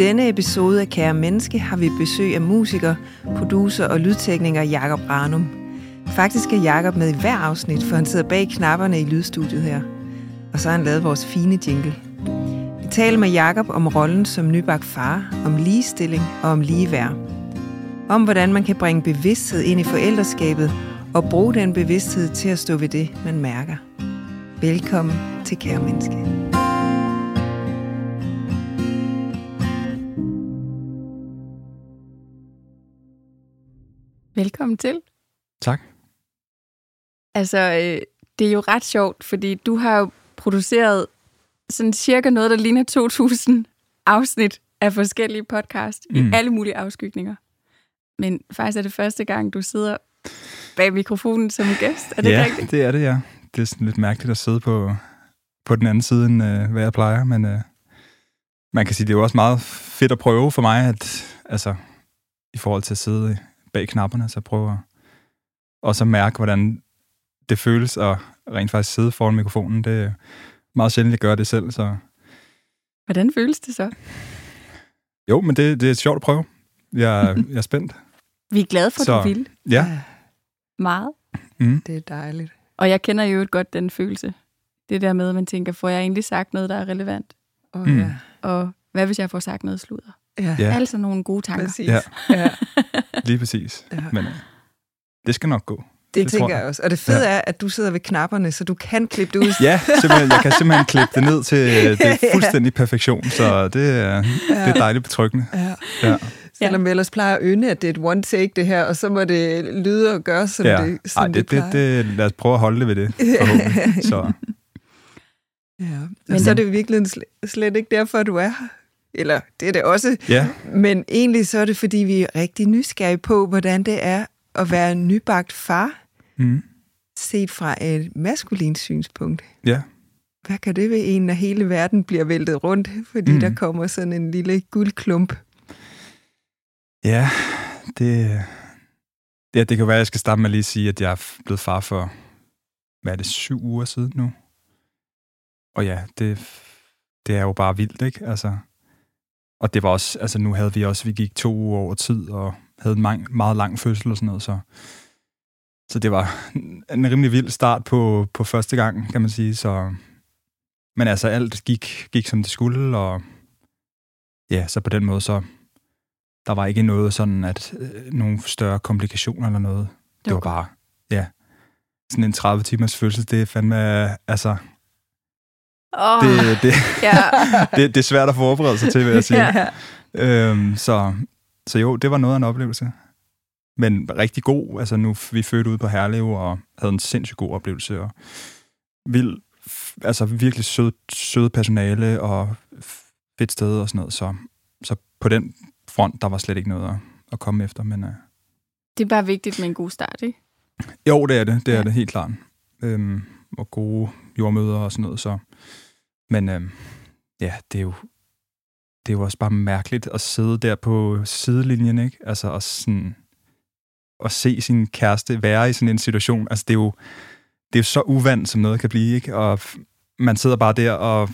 denne episode af Kære Menneske har vi besøg af musiker, producer og lydtekniker Jakob Ranum. Faktisk er Jakob med i hver afsnit, for han sidder bag knapperne i lydstudiet her. Og så har han lavet vores fine jingle. Vi taler med Jakob om rollen som nybagt far, om ligestilling og om ligeværd. Om hvordan man kan bringe bevidsthed ind i forældreskabet og bruge den bevidsthed til at stå ved det, man mærker. Velkommen til Kære Menneske. Velkommen til. Tak. Altså, øh, det er jo ret sjovt, fordi du har jo produceret sådan cirka noget, der ligner 2000 afsnit af forskellige podcast mm. i alle mulige afskygninger. Men faktisk er det første gang, du sidder bag mikrofonen som gæst. Er det ja, rigtigt? det er det, ja. Det er sådan lidt mærkeligt at sidde på, på den anden side, end øh, hvad jeg plejer, men øh, man kan sige, det er jo også meget fedt at prøve for mig, at altså, i forhold til at sidde bag knapperne, så prøve at også at mærke, hvordan det føles at rent faktisk sidde foran mikrofonen. Det er meget sjældent, at jeg gør det selv, så... Hvordan føles det så? Jo, men det, det er sjovt at prøve. Jeg, jeg er spændt. Vi er glade for, at du vil. Ja. Meget. Mm. Det er dejligt. Og jeg kender jo godt den følelse. Det der med, at man tænker, får jeg egentlig sagt noget, der er relevant? Oh, mm. ja. Og hvad hvis jeg får sagt noget sludder? Ja. ja. Altså nogle gode tanker. Præcis. Ja. ja. Lige præcis. Ja. Men det skal nok gå. Det, det tænker jeg også. Og det fede ja. er, at du sidder ved knapperne, så du kan klippe det ud. ja, simpelthen. Jeg kan simpelthen klippe det ned til øh, det fuldstændig perfektion, så det er, ja. det er dejligt betryggende. Ja. Ja. Selvom vi ellers plejer at ønne, at det er et one take, det her, og så må det lyde og gøre, som ja. det, som Ej, det, det, det, det, lad os prøve at holde det ved det, så. Ja, men så er det virkelig slet ikke derfor, du er her. Eller det er det også. Ja. Men egentlig så er det, fordi vi er rigtig nysgerrige på, hvordan det er at være nybagt far, mm. set fra et maskulint synspunkt. Ja. Hvad kan det ved en, når hele verden bliver væltet rundt, fordi mm. der kommer sådan en lille guldklump? Ja, det, ja, det kan være, at jeg skal starte med at lige sige, at jeg er blevet far for, hvad er det, syv uger siden nu? Og ja, det, det er jo bare vildt, ikke? Altså, og det var også, altså nu havde vi også, vi gik to uger over tid, og havde en meget, meget lang fødsel og sådan noget, så, så det var en rimelig vild start på, på første gang, kan man sige, så, men altså alt gik, gik som det skulle, og ja, så på den måde, så der var ikke noget sådan, at øh, nogle større komplikationer eller noget. Det, det var bare, ja, sådan en 30 timers fødsel, det er fandme, altså, Oh, det, det, ja. det, det er svært at forberede sig til, vil jeg sige. ja. øhm, så, så jo, det var noget af en oplevelse. Men rigtig god. Altså nu, vi fødte ud på Herlev og havde en sindssygt god oplevelse. Og vild, altså virkelig sød, sød personale og fedt sted og sådan noget. Så, så på den front, der var slet ikke noget at, at komme efter. Men, uh, det er bare vigtigt med en god start, ikke? Jo, det er det. Det er ja. det helt klart. Øhm, og gode jordmøder og sådan noget. Så men øhm, ja, det er jo det er jo også bare mærkeligt at sidde der på sidelinjen, ikke? Altså at, sådan, at se sin kæreste være i sådan en situation. Altså det er jo, det er jo så uvandt, som noget kan blive, ikke? Og man sidder bare der og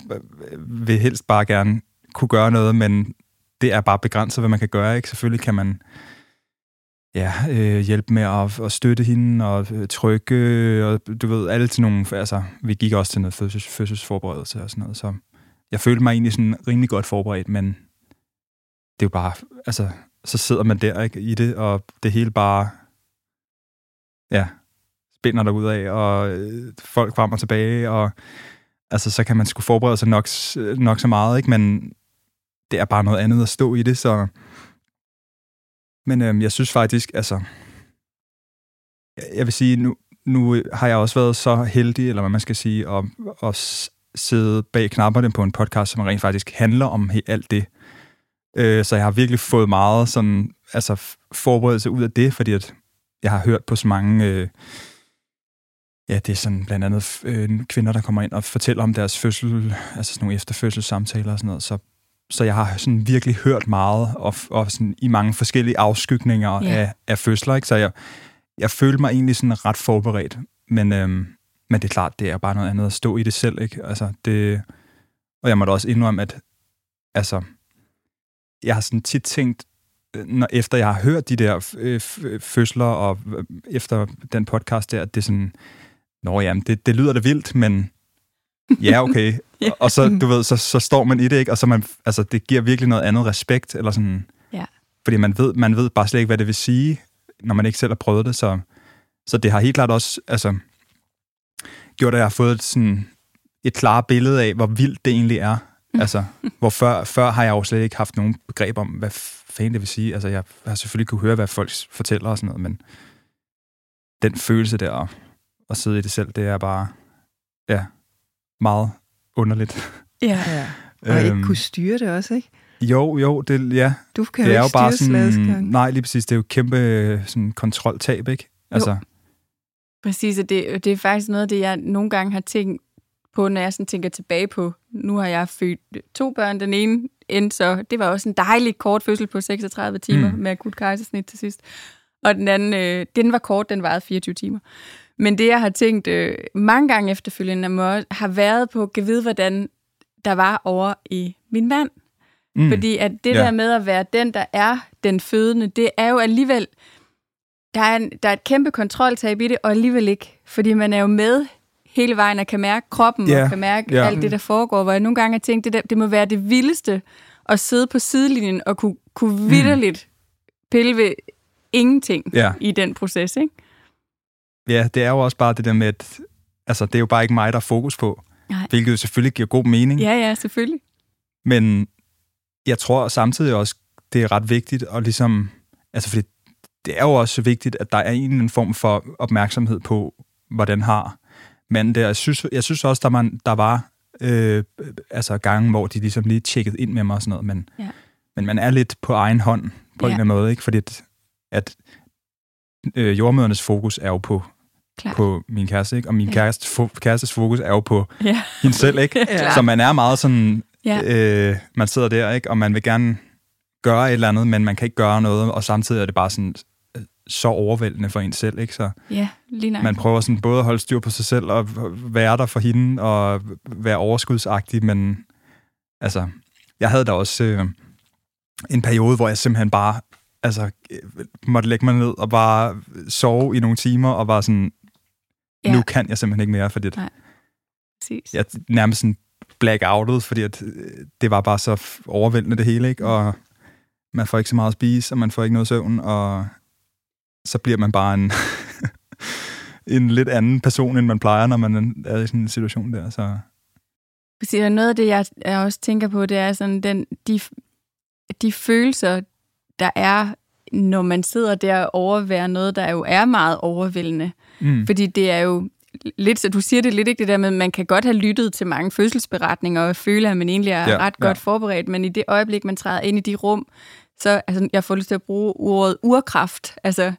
øh, vil helst bare gerne kunne gøre noget, men det er bare begrænset, hvad man kan gøre, ikke? Selvfølgelig kan man ja, øh, hjælpe med at, at støtte hende og øh, trykke, og du ved, alle til nogle, altså, vi gik også til noget fødsels, fødselsforberedelse og sådan noget, så jeg følte mig egentlig sådan rimelig godt forberedt, men det er jo bare, altså, så sidder man der ikke, i det, og det hele bare, ja, spænder der ud af, og øh, folk frem og tilbage, og altså, så kan man sgu forberede sig nok, nok så meget, ikke, men det er bare noget andet at stå i det, så men øhm, jeg synes faktisk, altså... Jeg vil sige, nu, nu øh, har jeg også været så heldig, eller hvad man skal sige, at, at sidde bag knapperne på en podcast, som rent faktisk handler om alt det. Øh, så jeg har virkelig fået meget sådan, altså forberedelse ud af det, fordi at jeg har hørt på så mange... Øh, ja, det er sådan blandt andet øh, kvinder, der kommer ind og fortæller om deres fødsel, altså sådan nogle efterfødselssamtaler og sådan noget, så så jeg har sådan virkelig hørt meget, og, og sådan i mange forskellige afskygninger yeah. af, af fødsler, ikke? så jeg, jeg følte mig egentlig sådan ret forberedt, men, øhm, men det er klart, det er bare noget andet at stå i det selv, ikke? Altså, det, og jeg må da også indrømme, at altså, jeg har sådan tit tænkt, når, efter jeg har hørt de der øh, fødsler, og øh, efter den podcast der, at det er sådan, nå jamen, det, det lyder da vildt, men ja, okay. ja. Og så, du ved, så, så står man i det, ikke? Og så man, altså, det giver virkelig noget andet respekt, eller sådan, ja. fordi man ved, man ved bare slet ikke, hvad det vil sige, når man ikke selv har prøvet det, så, så det har helt klart også, altså, gjort, at jeg har fået et, sådan, et klart billede af, hvor vildt det egentlig er. Altså, hvor før, før har jeg jo slet ikke haft nogen begreb om, hvad fanden det vil sige. Altså, jeg har selvfølgelig kunne høre, hvad folk fortæller og sådan noget, men den følelse der at sidde i det selv, det er bare, ja, meget underligt. Ja, ja. Og ikke øhm. kunne styre det også, ikke? Jo, jo, det, ja. Du kan det jo ikke er jo bare sådan, Nej, lige præcis. Det er jo kæmpe sådan, kontroltab, ikke? Altså, jo. Præcis, og det, det er faktisk noget af det, jeg nogle gange har tænkt på, når jeg sådan tænker tilbage på, nu har jeg født to børn. Den ene endte så, det var også en dejlig kort fødsel på 36 timer mm. med akut kejsersnit til sidst. Og den anden, øh, den var kort, den varede 24 timer. Men det, jeg har tænkt øh, mange gange efterfølgende, må, har været på, at vide, hvordan der var over i min mand. Mm. Fordi at det ja. der med at være den, der er den fødende, det er jo alligevel, der er, en, der er et kæmpe kontroltab i det, og alligevel ikke. Fordi man er jo med hele vejen og kan mærke kroppen yeah. og kan mærke yeah. alt det, der foregår. Hvor jeg nogle gange har tænkt, det, der, det må være det vildeste at sidde på sidelinjen og kunne, kunne mm. vidderligt pille ved ingenting yeah. i den proces, ikke? Ja, det er jo også bare det der med, at altså, det er jo bare ikke mig, der er fokus på. Nej. Hvilket jo selvfølgelig giver god mening. Ja, ja, selvfølgelig. Men jeg tror samtidig også, det er ret vigtigt at ligesom... Altså, fordi det er jo også vigtigt, at der er en eller anden form for opmærksomhed på, hvordan har men der, jeg, synes, jeg synes også, der, man, der var øh, altså gange, hvor de ligesom lige tjekkede ind med mig og sådan noget, men, ja. men man er lidt på egen hånd på ja. en eller anden måde, ikke? fordi at, at øh, jordmødernes fokus er jo på Klar. på min kæreste, ikke? og min ja. kæreste, fo- kærestes fokus er jo på ja. hende selv, ikke? ja. så man er meget sådan, ja. øh, man sidder der, ikke? og man vil gerne gøre et eller andet, men man kan ikke gøre noget, og samtidig er det bare sådan, så overvældende for en selv, ikke? Så ja, lige nok. Man prøver sådan både at holde styr på sig selv og være der for hende og være overskudsagtig, men altså, jeg havde da også øh, en periode, hvor jeg simpelthen bare altså, måtte lægge mig ned og bare sove i nogle timer og var sådan, ja. nu kan jeg simpelthen ikke mere, fordi Nej. Præcis. jeg nærmest sådan blackoutet, fordi at, øh, det var bare så overvældende det hele, ikke? Og man får ikke så meget at spise, og man får ikke noget søvn, og så bliver man bare en, en lidt anden person, end man plejer, når man er i sådan en situation der. Så. Præcis, noget af det, jeg, jeg også tænker på, det er sådan den, de, de følelser, der er, når man sidder der og overværer noget, der jo er meget overvældende. Mm. Fordi det er jo lidt, så du siger det lidt ikke det der med, at man kan godt have lyttet til mange fødselsberetninger og føle, at man egentlig er ja, ret ja. godt forberedt, men i det øjeblik, man træder ind i de rum, så altså, jeg får lyst til at bruge ordet urkraft. Altså,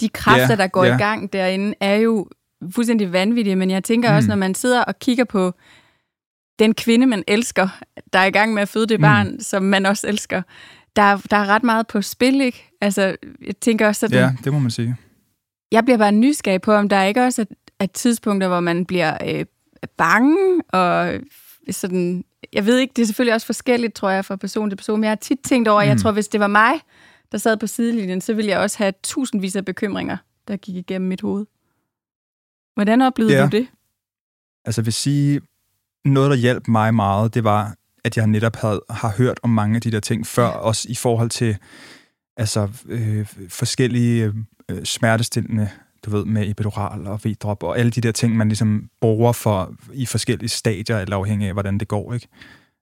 de kræfter, yeah, der går yeah. i gang derinde, er jo fuldstændig vanvittige, men jeg tænker mm. også, når man sidder og kigger på den kvinde, man elsker, der er i gang med at føde det mm. barn, som man også elsker, der, der er ret meget på spil, ikke? Altså, jeg tænker også sådan... Ja, det må man sige. Jeg bliver bare nysgerrig på, om der ikke også er, er tidspunkter, hvor man bliver øh, bange, og sådan... Jeg ved ikke, det er selvfølgelig også forskelligt, tror jeg, fra person til person, men jeg har tit tænkt over, mm. jeg tror, hvis det var mig, der sad på sidelinjen, så ville jeg også have tusindvis af bekymringer, der gik igennem mit hoved. Hvordan oplevede ja. du det? Altså, jeg vil sige, noget, der hjalp mig meget, det var, at jeg netop havde, har hørt om mange af de der ting før, også i forhold til altså, øh, forskellige øh, smertestillende, du ved, med epidural og V-drop og alle de der ting, man ligesom bruger for i forskellige stadier, eller afhængig af, hvordan det går, ikke?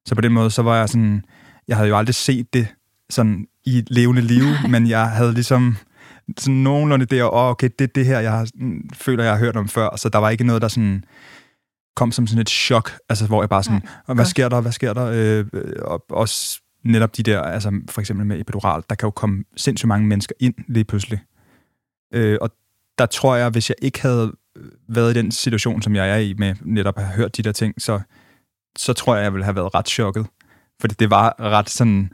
Så på den måde, så var jeg sådan, jeg havde jo aldrig set det sådan i et levende liv, men jeg havde ligesom sådan nogenlunde der, og oh, okay, det er det her, jeg har, føler, jeg har hørt om før, så der var ikke noget, der sådan kom som sådan et chok, altså hvor jeg bare sådan, Nej, hvad sker der, hvad sker der, øh, og også netop de der, altså for eksempel med epidural, der kan jo komme sindssygt mange mennesker ind lige pludselig. Øh, og der tror jeg, hvis jeg ikke havde været i den situation, som jeg er i med netop at have hørt de der ting, så, så tror jeg, jeg ville have været ret chokket. Fordi det var ret sådan,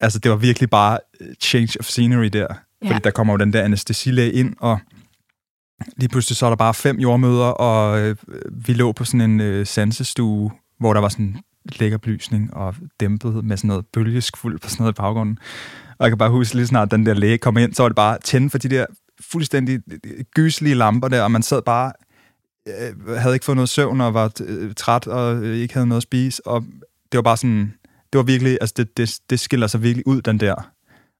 altså det var virkelig bare øh, change of scenery der. Ja. Fordi der kommer jo den der anestesilæge ind, og lige pludselig så er der bare fem jordmøder, og øh, vi lå på sådan en øh, sansestue, hvor der var sådan lækker belysning og dæmpet med sådan noget bølgeskfuld på sådan noget i baggrunden. Og jeg kan bare huske lige snart den der læge kom ind, så var det bare tænde for de der fuldstændig gyslige lamper der, og man sad bare, øh, havde ikke fået noget søvn og var øh, træt og øh, ikke havde noget at spise, og det var bare sådan, det var virkelig, altså det, det, det skiller sig virkelig ud, den der.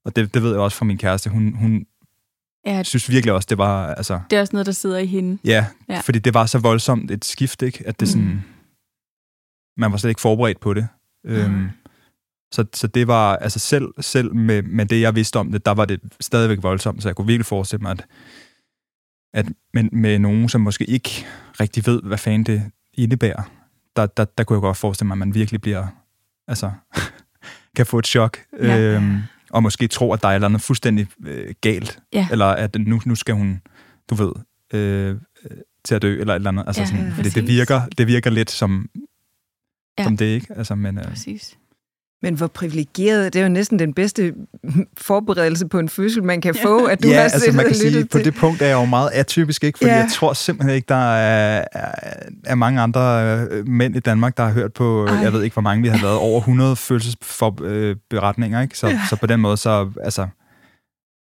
Og det, det ved jeg også fra min kæreste. Hun, hun ja, synes virkelig også, det var... Altså, det er også noget, der sidder i hende. Ja, ja, fordi det var så voldsomt et skift, ikke? At det mm. sådan... Man var slet ikke forberedt på det. Mm. Øhm, så, så det var, altså selv, selv med, med det, jeg vidste om det, der var det stadigvæk voldsomt, så jeg kunne virkelig forestille mig, at, at med, med nogen, som måske ikke rigtig ved, hvad fanden det indebærer, der, der, der kunne jeg godt forestille mig, at man virkelig bliver, altså, kan få et chok, ja. øhm, og måske tro, at der er et eller andet fuldstændig øh, galt, ja. eller at nu, nu skal hun, du ved, øh, til at dø, eller et eller andet. Altså, ja, sådan, fordi det virker, det virker lidt som, ja. som det, ikke? Altså, men, øh, præcis. Men hvor privilegeret, det er jo næsten den bedste forberedelse på en fødsel, man kan få, at du ja, har altså man kan sige, til. på det punkt er jeg jo meget atypisk, ikke? fordi ja. jeg tror simpelthen ikke, der er, er, er mange andre øh, mænd i Danmark, der har hørt på, Ej. jeg ved ikke, hvor mange vi har lavet, over 100 fødselsberetninger, ikke? Så, ja. så på den måde, så altså,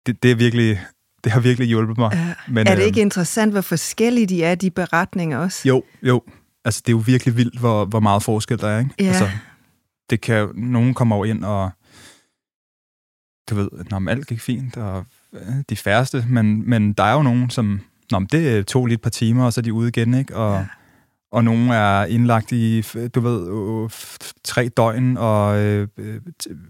det, det er virkelig, det har virkelig hjulpet mig. Ja. Men, er det ikke øh, interessant, hvor forskellige de er, de beretninger også? Jo, jo. Altså, det er jo virkelig vildt, hvor, hvor meget forskel der er, ikke? Ja. Altså, det kan, nogen kommer over ind og, du ved, når alt gik fint, og de færreste, men, men der er jo nogen, som, nå, det tog lige et par timer, og så er de ude igen, ikke? Og, ja. og nogen er indlagt i, du ved, tre døgn, og øh,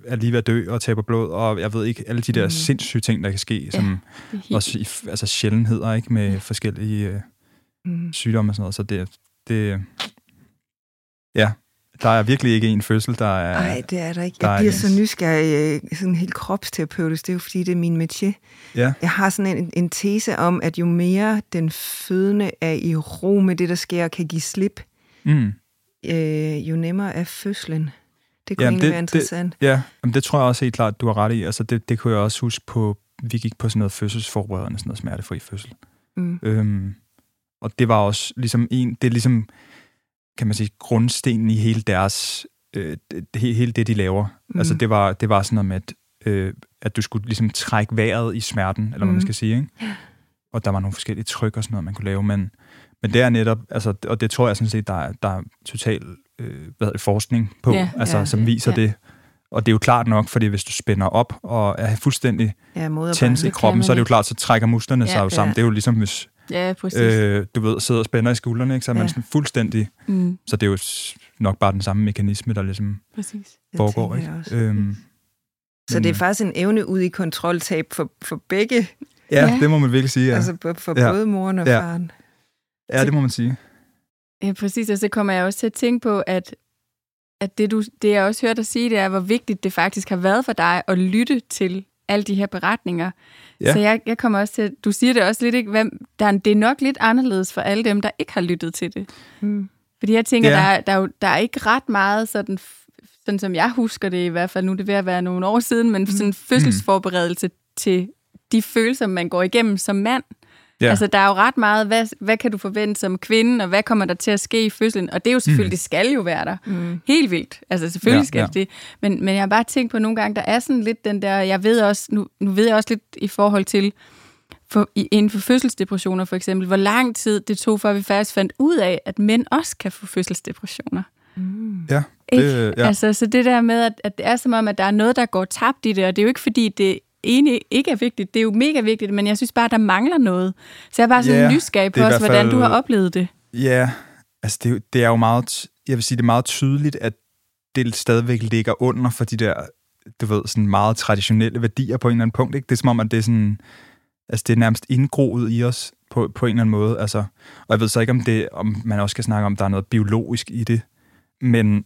er lige ved at dø og taber blod, og jeg ved ikke, alle de der mm. sindssyge ting, der kan ske, ja, som også i, altså sjældenheder, ikke? Med ja. forskellige øh, mm. sygdomme og sådan noget, så det, det ja, der er virkelig ikke en fødsel, der er... Nej, det er der ikke. Jeg bliver så nysgerrig, øh, sådan helt kropsterapeutisk, det er jo fordi, det er min métier. Ja. Jeg har sådan en, en tese om, at jo mere den fødende er i ro med det, der sker, og kan give slip, mm. øh, jo nemmere er fødslen. Det kunne Jamen, det, være interessant. Det, ja, Jamen, det tror jeg også helt klart, du har ret i. Altså, det, det kunne jeg også huske på, vi gik på sådan noget fødselsforberedende, sådan noget smertefri fødsel. Mm. Øhm, og det var også ligesom en, det er ligesom kan man sige, grundstenen i hele deres, øh, det, hele det, de laver. Mm. Altså, det var, det var sådan noget med, at, øh, at du skulle ligesom trække vejret i smerten, eller hvad man mm. skal sige, ikke? Og der var nogle forskellige tryk og sådan noget, man kunne lave, men, men det er netop, altså, og det tror jeg sådan set, der er, der er total øh, hvad det, forskning på, ja, altså, ja, som viser ja. det. Og det er jo klart nok, fordi hvis du spænder op og er fuldstændig ja, tens i kroppen, så er det jo klart, så trækker musklerne ja, sig jo sammen. Ja. Det er jo ligesom, hvis Ja, præcis. Øh, du ved, sidder og spænder i skuldrene, ikke? så er man ja. sådan fuldstændig... Mm. Så det er jo nok bare den samme mekanisme, der ligesom præcis. foregår. Ikke? Øhm, så det er faktisk en evne ud i kontroltab for, for begge. Ja, ja, det må man virkelig sige. Ja. Altså for ja. både moren og ja. faren. Ja, det må man sige. Ja, præcis. Og så kommer jeg også til at tænke på, at, at det, du, det, jeg også hørte dig sige, det er, hvor vigtigt det faktisk har været for dig at lytte til alle de her beretninger. Ja. Så jeg, jeg kommer også til, du siger det også lidt, ikke? Hvad, der, det er nok lidt anderledes for alle dem, der ikke har lyttet til det. Mm. Fordi jeg tænker, ja. der, der, er der er ikke ret meget sådan, sådan som jeg husker det i hvert fald, nu er det ved at være nogle år siden, men sådan en mm. fødselsforberedelse til de følelser, man går igennem som mand. Ja. Altså, der er jo ret meget, hvad, hvad kan du forvente som kvinde, og hvad kommer der til at ske i fødslen? Og det er jo selvfølgelig, mm. det skal jo være der. Mm. Helt vildt. Altså, selvfølgelig ja, skal ja. det. Men, men jeg har bare tænkt på nogle gange, der er sådan lidt den der, jeg ved også, nu, nu ved jeg også lidt i forhold til, for, inden for fødselsdepressioner for eksempel, hvor lang tid det tog, før vi faktisk fandt ud af, at mænd også kan få fødselsdepressioner. Mm. Ja. Det, ja. Altså, så det der med, at, at det er som om, at der er noget, der går tabt i det, og det er jo ikke, fordi det enig ikke er vigtigt. Det er jo mega vigtigt, men jeg synes bare, der mangler noget. Så jeg er bare sådan yeah, nysgerrig på også, hvordan du har oplevet det. Ja, yeah. altså det, det er jo meget, jeg vil sige, det er meget tydeligt, at det stadigvæk ligger under for de der, du ved, sådan meget traditionelle værdier på en eller anden punkt. Ikke? Det er som om, at det er sådan, altså det er nærmest indgroet i os på, på en eller anden måde. Altså, og jeg ved så ikke, om, det, om man også skal snakke om, der er noget biologisk i det. Men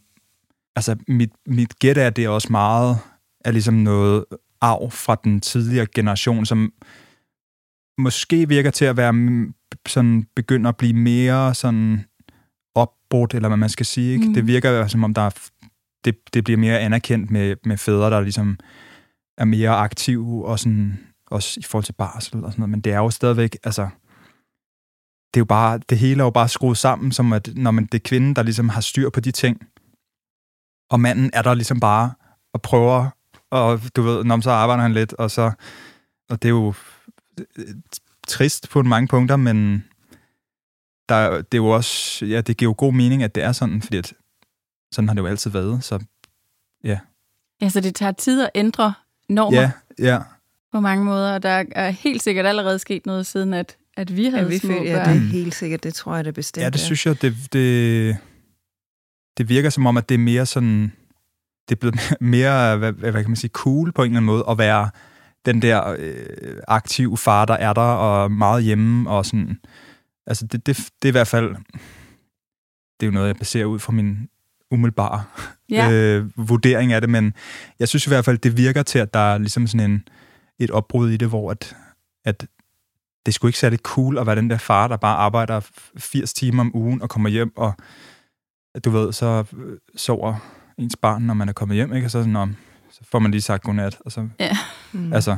altså, mit, mit gæt er, at det er også meget er ligesom noget arv fra den tidligere generation, som måske virker til at være sådan begynder at blive mere sådan opbrudt, eller hvad man skal sige. Ikke? Mm. Det virker som om, der er, det, det bliver mere anerkendt med, med fædre, der ligesom er mere aktive, og sådan, også i forhold til barsel og sådan noget, men det er jo stadigvæk, altså, det er jo bare, det hele er jo bare skruet sammen, som at når man, det er kvinden, der ligesom har styr på de ting, og manden er der ligesom bare og prøver, og du ved, når så arbejder han lidt, og så, og det er jo øh, trist på mange punkter, men der, det er jo også, ja, det giver jo god mening, at det er sådan, fordi at, sådan har det jo altid været, så ja. Ja, så det tager tid at ændre normer Ja, ja. på mange måder, og der er helt sikkert allerede sket noget siden, at, at vi havde Ja, vi små føler, ja, børn. det er helt sikkert. Det tror jeg, det er bestemt. Ja, det synes jeg, det, det, det virker som om, at det er mere sådan, det er blevet mere, hvad, hvad kan man sige, cool på en eller anden måde, at være den der øh, aktive far, der er der, og meget hjemme, og sådan, altså det, det, det er i hvert fald, det er jo noget, jeg baserer ud fra min umiddelbare Ja. øh, vurdering af det, men jeg synes i hvert fald, det virker til, at der er ligesom sådan en, et opbrud i det, hvor at, at det skulle ikke særlig cool at være den der far, der bare arbejder 80 timer om ugen og kommer hjem, og du ved, så øh, sover ens barn, når man er kommet hjem, ikke? Og så, sådan, om, så får man lige sagt godnat, og så, Ja. Mm. altså,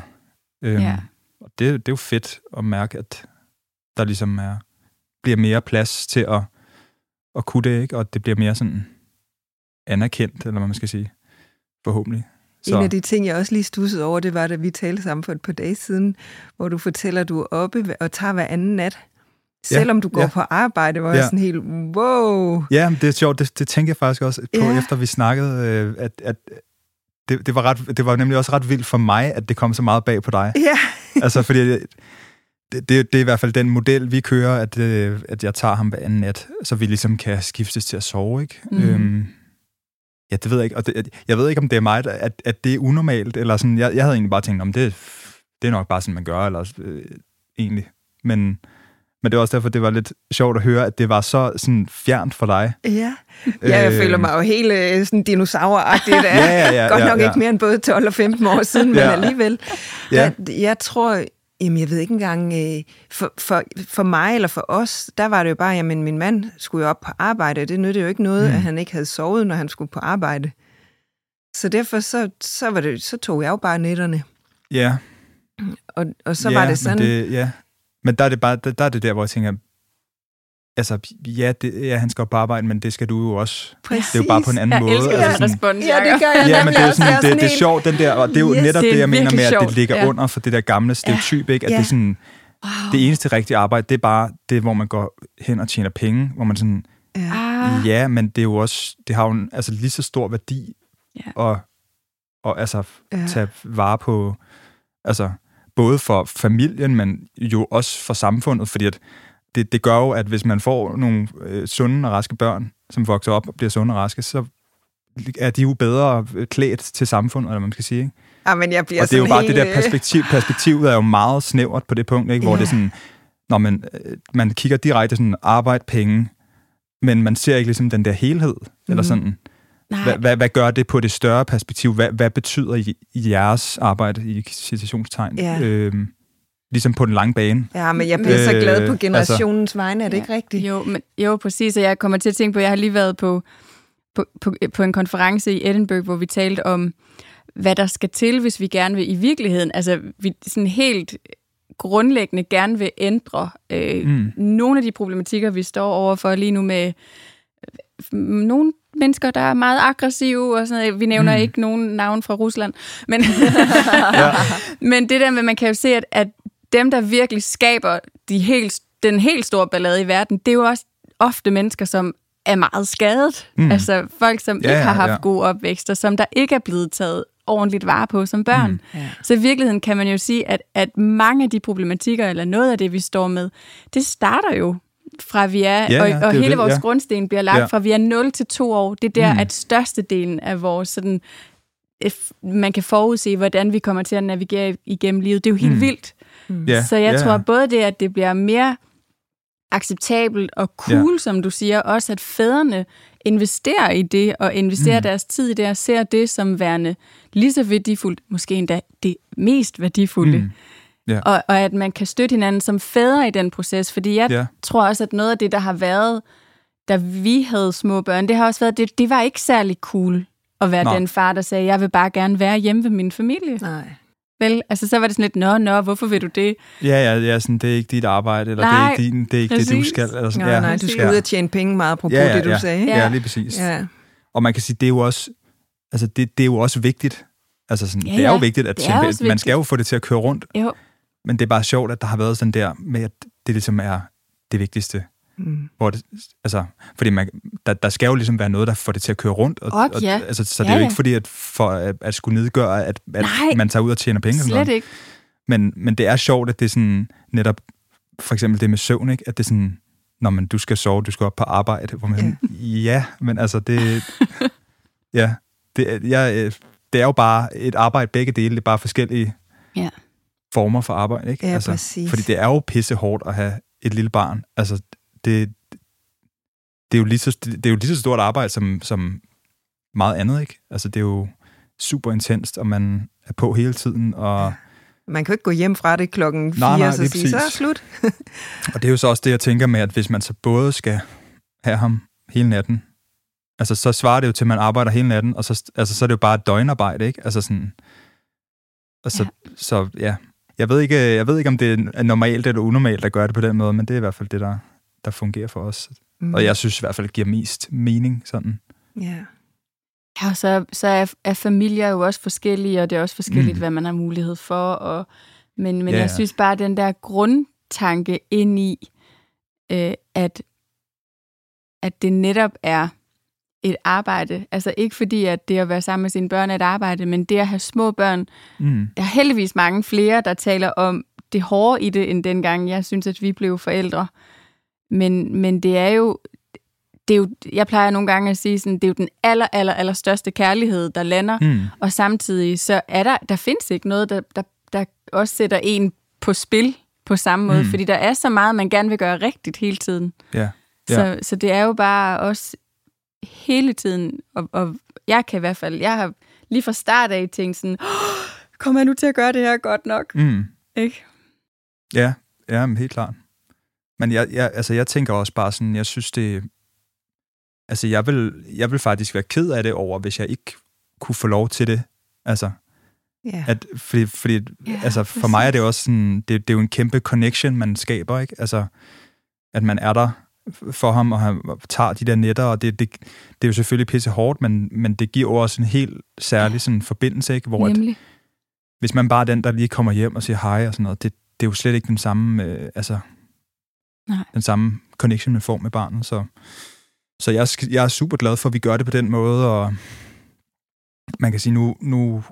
øhm, Ja. og det, det er jo fedt at mærke, at der ligesom er, bliver mere plads til at, at kunne det, ikke? Og det bliver mere sådan anerkendt, eller hvad man skal sige, forhåbentlig. En af de ting, jeg også lige stussede over, det var, da vi talte sammen for et par dage siden, hvor du fortæller, at du er oppe og tager hver anden nat. Selvom du går ja. på arbejde, hvor ja. jeg Ja. sådan helt, wow. Ja, det er sjovt. Det, det tænker jeg faktisk også på, Ja. efter vi snakkede, øh, at, at det, det, var ret, det var nemlig også ret vildt for mig, at det kom så meget bag på dig. Ja, altså, fordi det, det, det er i hvert fald den model, vi kører, at, øh, at jeg tager ham hver anden nat, så vi ligesom kan skiftes til at sove, ikke? Mhm. Øhm, ja, det ved jeg ikke. Og det, jeg ved ikke, om det er mig, at, at det er unormalt, eller sådan, jeg, jeg havde egentlig bare tænkt, om det, det er nok bare sådan, man gør, eller øh, egentlig. Men, men det var også derfor, det var lidt sjovt at høre, at det var så sådan fjernt for dig. ja. ja jeg Øh, føler mig jo helt øh, sådan dinosauragtigt. Ja, ja, ja, Godt ja, nok ja. ikke mere end både 12 og 15 år siden, men Ja. alligevel. Ja. Jeg, jeg tror, jamen jeg ved ikke engang, øh, for, for, for mig eller for os, der var det jo bare, jamen min mand skulle jo op på arbejde, og det nyttede jo ikke noget, Mm. at han ikke havde sovet, når han skulle på arbejde. Så derfor så, så, var det, så tog jeg jo bare nætterne. Ja, Og, og så ja, var det sådan, Men det, ja. Men der er det bare, der, der er det der, hvor jeg tænker, altså, ja, det, ja, han skal op på arbejde, men det skal du jo også. præcis. Det er jo bare på en anden Jeg måde. elsker altså sådan- respons, Ja, det gør jeg Ja, men det er, sådan, Jeg det, det er sjovt, den der, og det er jo Yes, netop det det, jeg mener med, at det ligger ja. under for det der gamle stereotyp, ikke? At Ja. det er sådan, Wow. det eneste rigtige arbejde, det er bare det, hvor man går hen og tjener penge, hvor man sådan, Ja. Ah, ja, men det er jo også, det har jo en, altså lige så stor værdi Ja. at, og altså Ja. tage vare på, altså både for familien, men jo også for samfundet, fordi at det, det gør jo, at hvis man får nogle øh, sunde og raske børn, som vokser op og bliver sunde og raske, så er de jo bedre klædt til samfundet, eller hvad man skal sige. Ikke? Ja, men jeg bliver og det er jo bare helt, det der øh, perspektiv. Perspektivet er jo meget snævert på det punkt, ikke? hvor Ja. det er sådan, når man, øh, man kigger direkte sådan arbejde, penge, men man ser ikke ligesom den der helhed, mm. eller Mhm. sådan. Hvad, hvad, hvad gør det på det større perspektiv? Hvad, hvad betyder jeres arbejde i citationstegn? Ja. Øhm, ligesom på den lange bane. Ja, men jeg bliver så Øh, glad på altså- generationens vegne, er det ikke rigtigt? Jo, men, jo, præcis. Og jeg kommer til at tænke på, at jeg har lige været på, på, på, på en konference i Edinburgh, hvor vi talte om, hvad der skal til, hvis vi gerne vil i virkeligheden, altså vi sådan helt grundlæggende gerne vil ændre øh, Mm. mm. nogle af de problematikker, vi står overfor lige nu med øh, nogle mennesker, der er meget aggressive og sådan noget. Vi nævner Mm. ikke nogen navn fra Rusland, men, Ja. men det der med, man kan jo se, at, at dem, der virkelig skaber de helt, den helt store ballade i verden, det er jo også ofte mennesker, som er meget skadet. Mm. Altså folk, som Ja, ikke har haft ja. ja. gode opvækster, som der ikke er blevet taget ordentligt vare på som børn. Mm. Ja. Så i virkeligheden kan man jo sige, at, at mange af de problematikker, eller noget af det, vi står med, det starter jo fra vi er, Ja, og, og hele det, vores ja. grundsten bliver lagt Ja. fra vi er 0 til 2 år. Det er der, Mm. mm. at størstedelen af vores sådan, if- man kan forudse, hvordan vi kommer til at navigere igennem livet. Det er jo helt Mm. mm. vildt. Ja, Så jeg ja, tror både det, at det bliver mere acceptabelt og cool, ja. som du siger, også at fædrene investerer i det, og investerer Mm. mm. deres tid i det, og ser det som værende lige så værdifuldt, måske endda det mest værdifulde. Mm. Ja. Og, og at man kan støtte hinanden som fædre i den proces, fordi jeg Ja. tror også, at noget af det, der har været, da vi havde små børn, det har også været, det, det var ikke særlig cool at være Nå. Den far, der sagde, jeg vil bare gerne være hjemme ved min familie. Nej. Vel? Altså, så var det sådan lidt, nå, nå, hvorfor vil du det? Ja, ja, ja sådan, det er ikke dit arbejde, eller Nej, det er ikke, din, det, er ikke det, du skal. Eller sådan. Nej, ja, nej, du skal ja. ud og tjene penge meget, apropos Ja, ja, det, du ja. sagde. Ja, Ja. lige præcis. Ja. Og man kan sige, det er jo også, altså det, det er jo også vigtigt. Altså sådan, Ja, det er jo vigtigt, at Det er man man skal vigtigt. jo få det til at køre rundt, Jo. Men det er bare sjovt, at der har været sådan der med, at det ligesom er det vigtigste. Mm. Hvor det, altså, fordi man, der, der skal jo ligesom være noget, der får det til at køre rundt. Og, Op, og, ja. altså, så det Ja, er jo ja. ikke fordi, at, for at, at skulle nedgøre, at, at Nej. man tager ud og tjener penge. og sådan Slet noget. ikke. Men, men det er sjovt, at det er sådan netop, for eksempel det med søvn, ikke? at det er sådan, når man, du skal sove, du skal op på arbejde, hvor man sådan, ja, men altså det, ja, det, er- jeg, øh, det er jo bare et arbejde begge dele, det er bare forskellige Ja. Former for arbejde, ikke? Ja, altså, præcis. Fordi det er jo pisse hårdt at have et lille barn. Altså, det, det, er jo lige så, det er jo lige så stort arbejde som, som meget andet, ikke? Altså, det er jo super intenst, og man er på hele tiden, og, Man kan jo ikke gå hjem fra det klokken Nej, 4 nej, og så sige, så er slut. og det er jo så også det, jeg tænker med, at hvis man så både skal have ham hele natten, altså så svarer det jo til, at man arbejder hele natten, og så, altså, så er det jo bare et døgnarbejde, ikke? Altså sådan, og så, ja. så ja, jeg ved, ikke, jeg ved ikke, om det er normalt eller unormalt at gøre det på den måde, men det er i hvert fald det, der, der fungerer for os. Mm. Og jeg synes i hvert fald, det giver mest mening sådan. Ja. Ja, og så, så er, er familier jo også forskellige, og det er også forskelligt, Mm. hvad man har mulighed for. Og, men men Ja, ja, jeg ja. synes bare, den der grundtanke ind i, øh, at, at det netop er et arbejde. Altså ikke fordi, at det at være sammen med sine børn er et arbejde, men det at have små børn. Mm. Der er heldigvis mange flere, der taler om det hårde i det, end dengang jeg synes, at vi blev forældre. Men, men det er jo, det er jo, jeg plejer nogle gange at sige, sådan, det er jo den aller, aller, aller største kærlighed, der lander. Mm. Og samtidig så er der, der findes ikke noget, der, der, der også sætter en på spil på samme måde, Mm. fordi der er så meget, man gerne vil gøre rigtigt hele tiden. Ja. Så, så det er jo bare også hele tiden, og, og jeg kan i hvert fald, jeg har lige fra start af tænkt sådan, "Åh, kommer jeg nu til at gøre det her godt nok? Mm. Ikke? Ja, ja, men helt klart. Men jeg, jeg, altså, jeg tænker også bare sådan, jeg synes det... Altså, jeg vil, jeg vil faktisk være ked af det over, hvis jeg ikke kunne få lov til det. Altså, Ja. at, fordi, fordi Ja, altså, for mig er det også sådan, det, det er jo en kæmpe connection, man skaber, ikke? Altså, at man er der for ham, og han tager de der netter, og det, det, det er jo selvfølgelig pisse hårdt, men, men det giver også en helt særlig sådan, forbindelse, ikke? Hvor at, Nemlig. hvis man bare er den, der lige kommer hjem og siger hej og sådan noget, det, det er jo slet ikke den samme, øh, altså, Nej. den samme connection, man får med barnet. Så, så jeg, jeg er super glad for, at vi gør det på den måde, og man kan sige, nu, nu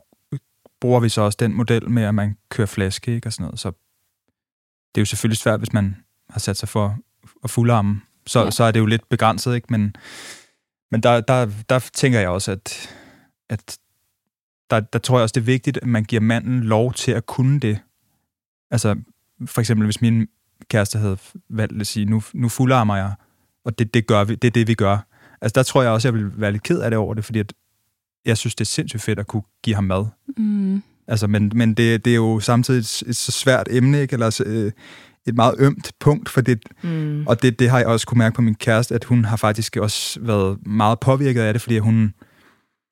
bruger vi så også den model med, at man kører flaske, ikke, og sådan noget. Så det er jo selvfølgelig svært, hvis man har sat sig for at fuldarme. Så, ja. Ja. så er det jo lidt begrænset, ikke? Men, men der, der, der tænker jeg også, at, at der, der tror jeg også, det er vigtigt, at man giver manden lov til at kunne det. Altså, for eksempel, hvis min kæreste havde valgt at sige, nu, nu fuldarmer jeg, og det, det, gør vi, det er det, vi gør. Altså, der tror jeg også, jeg vil være lidt ked af det over det, fordi at jeg synes, det er sindssygt fedt at kunne give ham mad. Mm. Altså, men, men det, det er jo samtidig et, et så svært emne, ikke? Eller øh, et meget ømt punkt, for det, Mm. og det, det har jeg også kunne mærke på min kæreste, at hun har faktisk også været meget påvirket af det, fordi hun,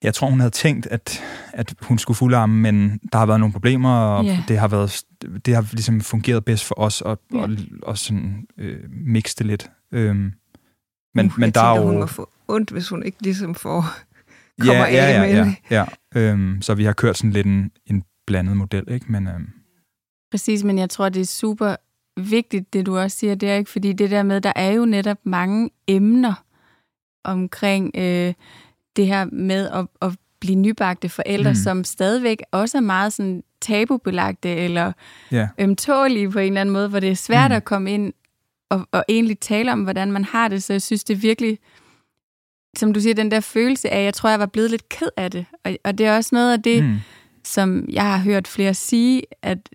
jeg tror, hun havde tænkt, at, at hun skulle fuldarme, men der har været nogle problemer, og Ja. det har været, det har ligesom fungeret bedst for os, og, Ja. og, og sådan øh, mixe det lidt. Øhm, men, Uh, men jeg der tænker, er jo... hun må få ondt, hvis hun ikke ligesom får kommer ja, ja, af ja, med ja, det. ja. Øhm, så vi har kørt sådan lidt en, en blandet model, ikke? Men øhm, Præcis, men jeg tror, det er super vigtigt, det du også siger, det er ikke, fordi det der med, der er jo netop mange emner omkring øh, det her med at, at blive nybagte forældre, Mm. som stadigvæk også er meget sådan tabubelagte eller ja, ømtålige på en eller anden måde, hvor det er svært mm. at komme ind og, og egentlig tale om, hvordan man har det. Så jeg synes, det er virkelig, som du siger, den der følelse af, jeg tror, jeg var blevet lidt ked af det. Og, og det er også noget af det, mm, som jeg har hørt flere sige, at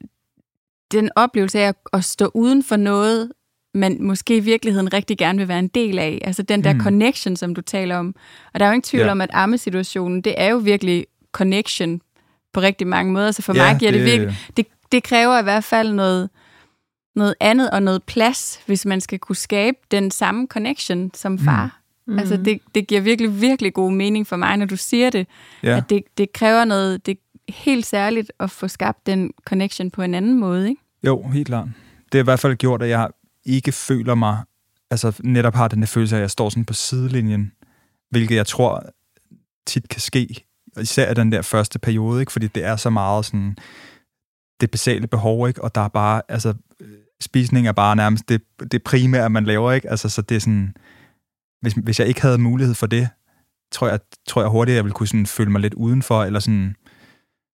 den oplevelse af at, at stå uden for noget, man måske i virkeligheden rigtig gerne vil være en del af. Altså den der Mm. mm. connection, som du taler om. Og der er jo ingen tvivl Ja. om, at ammesituationen, det er jo virkelig connection på rigtig mange måder. Så for ja, mig giver det, det virkelig... Det, det kræver i hvert fald noget, noget andet og noget plads, hvis man skal kunne skabe den samme connection som far. Mm. Altså det, det giver virkelig, virkelig god mening for mig, når du siger det. Ja. At det, det kræver noget, det er helt særligt at få skabt den connection på en anden måde, ikke? Jo, helt klart. Det har i hvert fald gjort, at jeg ikke føler mig, altså netop har den der følelse af, at jeg står sådan på sidelinjen, hvilket jeg tror tit kan ske især den der første periode, ikke? fordi det er så meget sådan det basale behov, ikke? og der er bare, altså, spisning er bare nærmest det, det primære, man laver, ikke? Altså, så det er sådan, hvis, hvis jeg ikke havde mulighed for det, tror jeg, tror jeg hurtigt, jeg ville kunne sådan føle mig lidt udenfor, eller sådan...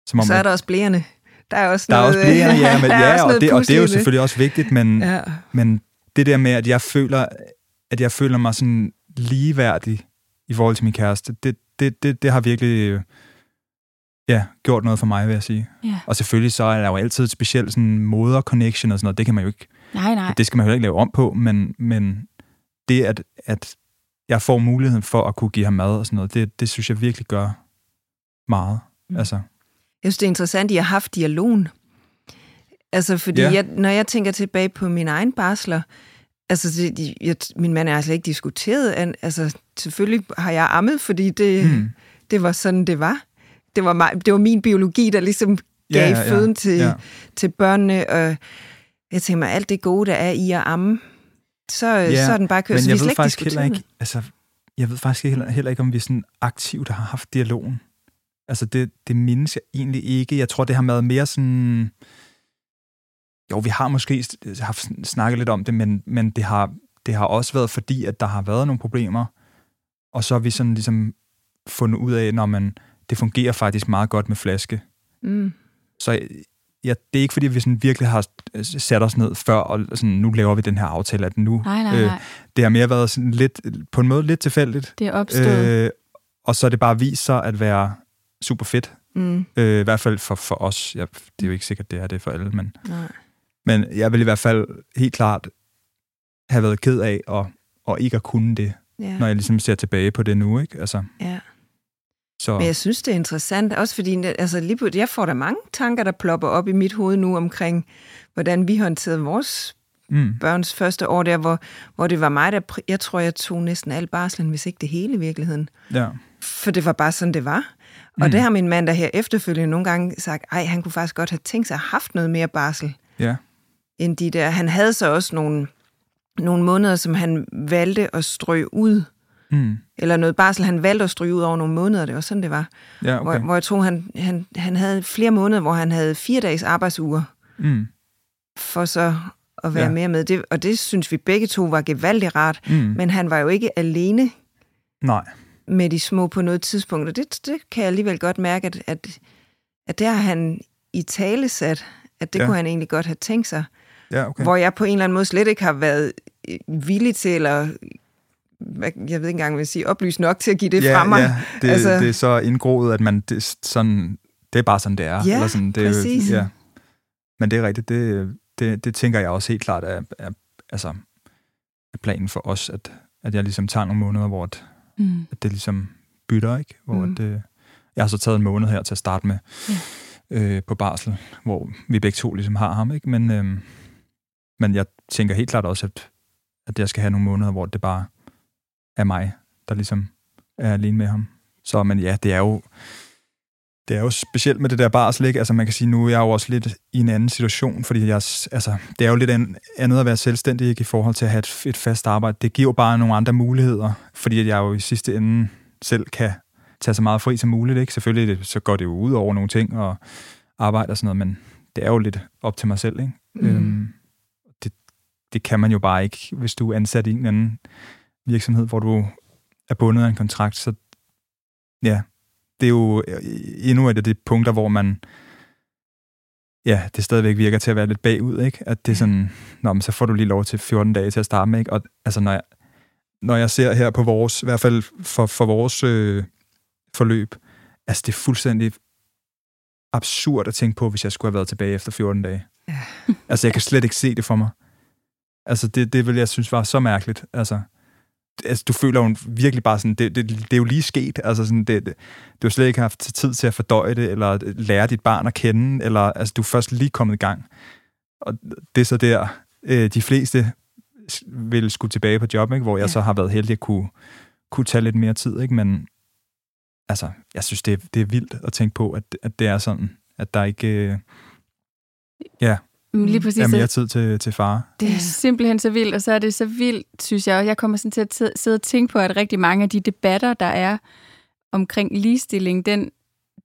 Som om, så er der også blæerne. Der er også der noget, er også blæerne, ja, men, ja og, det, og det er jo selvfølgelig også vigtigt, men, ja. men det der med, at jeg føler, at jeg føler mig sådan ligeværdig i forhold til min kæreste, det, det, det, det har virkelig ja, gjort noget for mig, vil jeg sige. Ja. Og selvfølgelig så er der jo altid et specielt sådan moder-connection og sådan noget. Det kan man jo ikke... Nej, nej. Det skal man jo ikke lave om på, men, men det, at, at jeg får muligheden for at kunne give ham mad og sådan noget, det, det synes jeg virkelig gør meget. Mm. Altså. Jeg synes, det er interessant, at I har haft dialogen. Altså, fordi ja. jeg, når jeg tænker tilbage på min egen barsler, altså, det, jeg, min mand er altså ikke diskuteret. Altså, selvfølgelig har jeg ammet, fordi det, mm. det var sådan, det var det var, mig, det var min biologi, der ligesom gav ja, ja, føden til, ja. til børnene, og jeg tænker mig, alt det gode, der er i at amme, så, ja, så er den bare kørt. Men jeg ved faktisk heller ikke, altså, jeg ved faktisk heller, heller ikke, om vi sådan aktivt har haft dialogen. Altså, det, det mindes jeg egentlig ikke. Jeg tror, det har været mere sådan... Jo, vi har måske haft snakket lidt om det, men, men det, har, det har også været fordi, at der har været nogle problemer, og så har vi sådan ligesom fundet ud af, når man det fungerer faktisk meget godt med flaske. Mm. Så ja, det er ikke, fordi vi sådan virkelig har sat os ned før, og sådan, nu laver vi den her aftale, at nu... Nej, nej, nej. Øh, det har mere været sådan lidt, på en måde lidt tilfældigt. Det er opstået. Øh, og så er det bare vist sig at være super fedt. Mm. Øh, I hvert fald for, for os. Ja, det er jo ikke sikkert, det er det for alle, men... Nej. Men jeg vil i hvert fald helt klart have været ked af at, at ikke at kunne det, ja. når jeg ligesom ser tilbage på det nu, ikke? Altså. Ja. Så. Men jeg synes, det er interessant, også fordi altså, lige på, jeg får der mange tanker, der plopper op i mit hoved nu omkring, hvordan vi håndterede vores mm. børns første år der, hvor, hvor det var mig, der... Jeg tror, jeg tog næsten al barslen, hvis ikke det hele i virkeligheden. Ja. For det var bare sådan, det var. Og mm. det har min mand der her efterfølgende nogle gange sagt, ej, han kunne faktisk godt have tænkt sig at have haft noget mere barsel. Ja. End de der. Han havde så også nogle, nogle måneder, som han valgte at strø ud Mm. Eller noget barsel, han valgte at stryge ud over nogle måneder, det var sådan, det var. Ja, okay. hvor, hvor jeg tror, han, han, han havde flere måneder, hvor han havde fire dages arbejdsuger. Mm. For så at være ja. mere med. Det, og det synes vi begge to var gevaldigt rart. Mm. Men han var jo ikke alene Nej. Med de små på noget tidspunkt. Og det, det kan jeg alligevel godt mærke, at, at, at det har han i tale sat, at det ja. kunne han egentlig godt have tænkt sig. Ja, okay. Hvor jeg på en eller anden måde slet ikke har været villig til, eller jeg ved ikke engang, vil sige, oplyst nok til at give det ja, fra mig. Ja, det, altså, det er så indgroet, at man, det, sådan, det er bare sådan, det er. Ja, Eller sådan, det, præcis. Ja. Men det er rigtigt, det, det, det tænker jeg også helt klart er, er, altså, er planen for os, at, at jeg ligesom tager nogle måneder, hvor at, mm. at det ligesom bytter, ikke? Hvor mm. at, øh, jeg har så taget en måned her til at starte med ja. øh, på barsel, hvor vi begge to ligesom har ham, ikke? Men, øh, men jeg tænker helt klart også, at, at jeg skal have nogle måneder, hvor det bare af mig, der ligesom er alene med ham. Så, men ja, det er jo, det er jo specielt med det der barsel, ikke? Altså man kan sige, nu er jeg jo også lidt i en anden situation, fordi jeg, altså, det er jo lidt andet at være selvstændig ikke? i forhold til at have et, et fast arbejde. Det giver jo bare nogle andre muligheder, fordi jeg jo i sidste ende selv kan tage så meget fri som muligt. Ikke? Selvfølgelig så går det jo ud over nogle ting og arbejde og sådan noget, men det er jo lidt op til mig selv. Ikke? Mm. Øhm, det, det kan man jo bare ikke, hvis du er ansat i en anden virksomhed, hvor du er bundet af en kontrakt, så ja, det er jo endnu et af de punkter, hvor man ja, det stadigvæk virker til at være lidt bagud, ikke? At det er sådan, nå, men så får du lige lov til 14 dage til at starte med, ikke? Og altså, når jeg, når jeg ser her på vores, i hvert fald for, for vores øh, forløb, altså det er fuldstændig absurd at tænke på, hvis jeg skulle have været tilbage efter 14 dage. Ja. altså, jeg kan slet ikke se det for mig. Altså, det, det vil jeg synes var så mærkeligt. Altså, altså, du føler jo virkelig bare sådan, det, det, det er jo lige sket. Altså sådan, det, det, du har slet ikke haft tid til at fordøje det, eller lære dit barn at kende, eller altså, du er først lige kommet i gang. Og det er så der, øh, de fleste vil skulle tilbage på job, ikke? hvor jeg ja. så har været heldig at kunne, kunne tage lidt mere tid. Ikke? Men altså, jeg synes, det er, det er vildt at tænke på, at, at det er sådan, at der ikke... Øh, ja, Mm, lige præcis. Er mere tid til, til far. Det er simpelthen så vildt, og så er det så vildt, synes jeg. Og jeg kommer sådan til at sidde og tænke på, at rigtig mange af de debatter, der er omkring ligestilling, den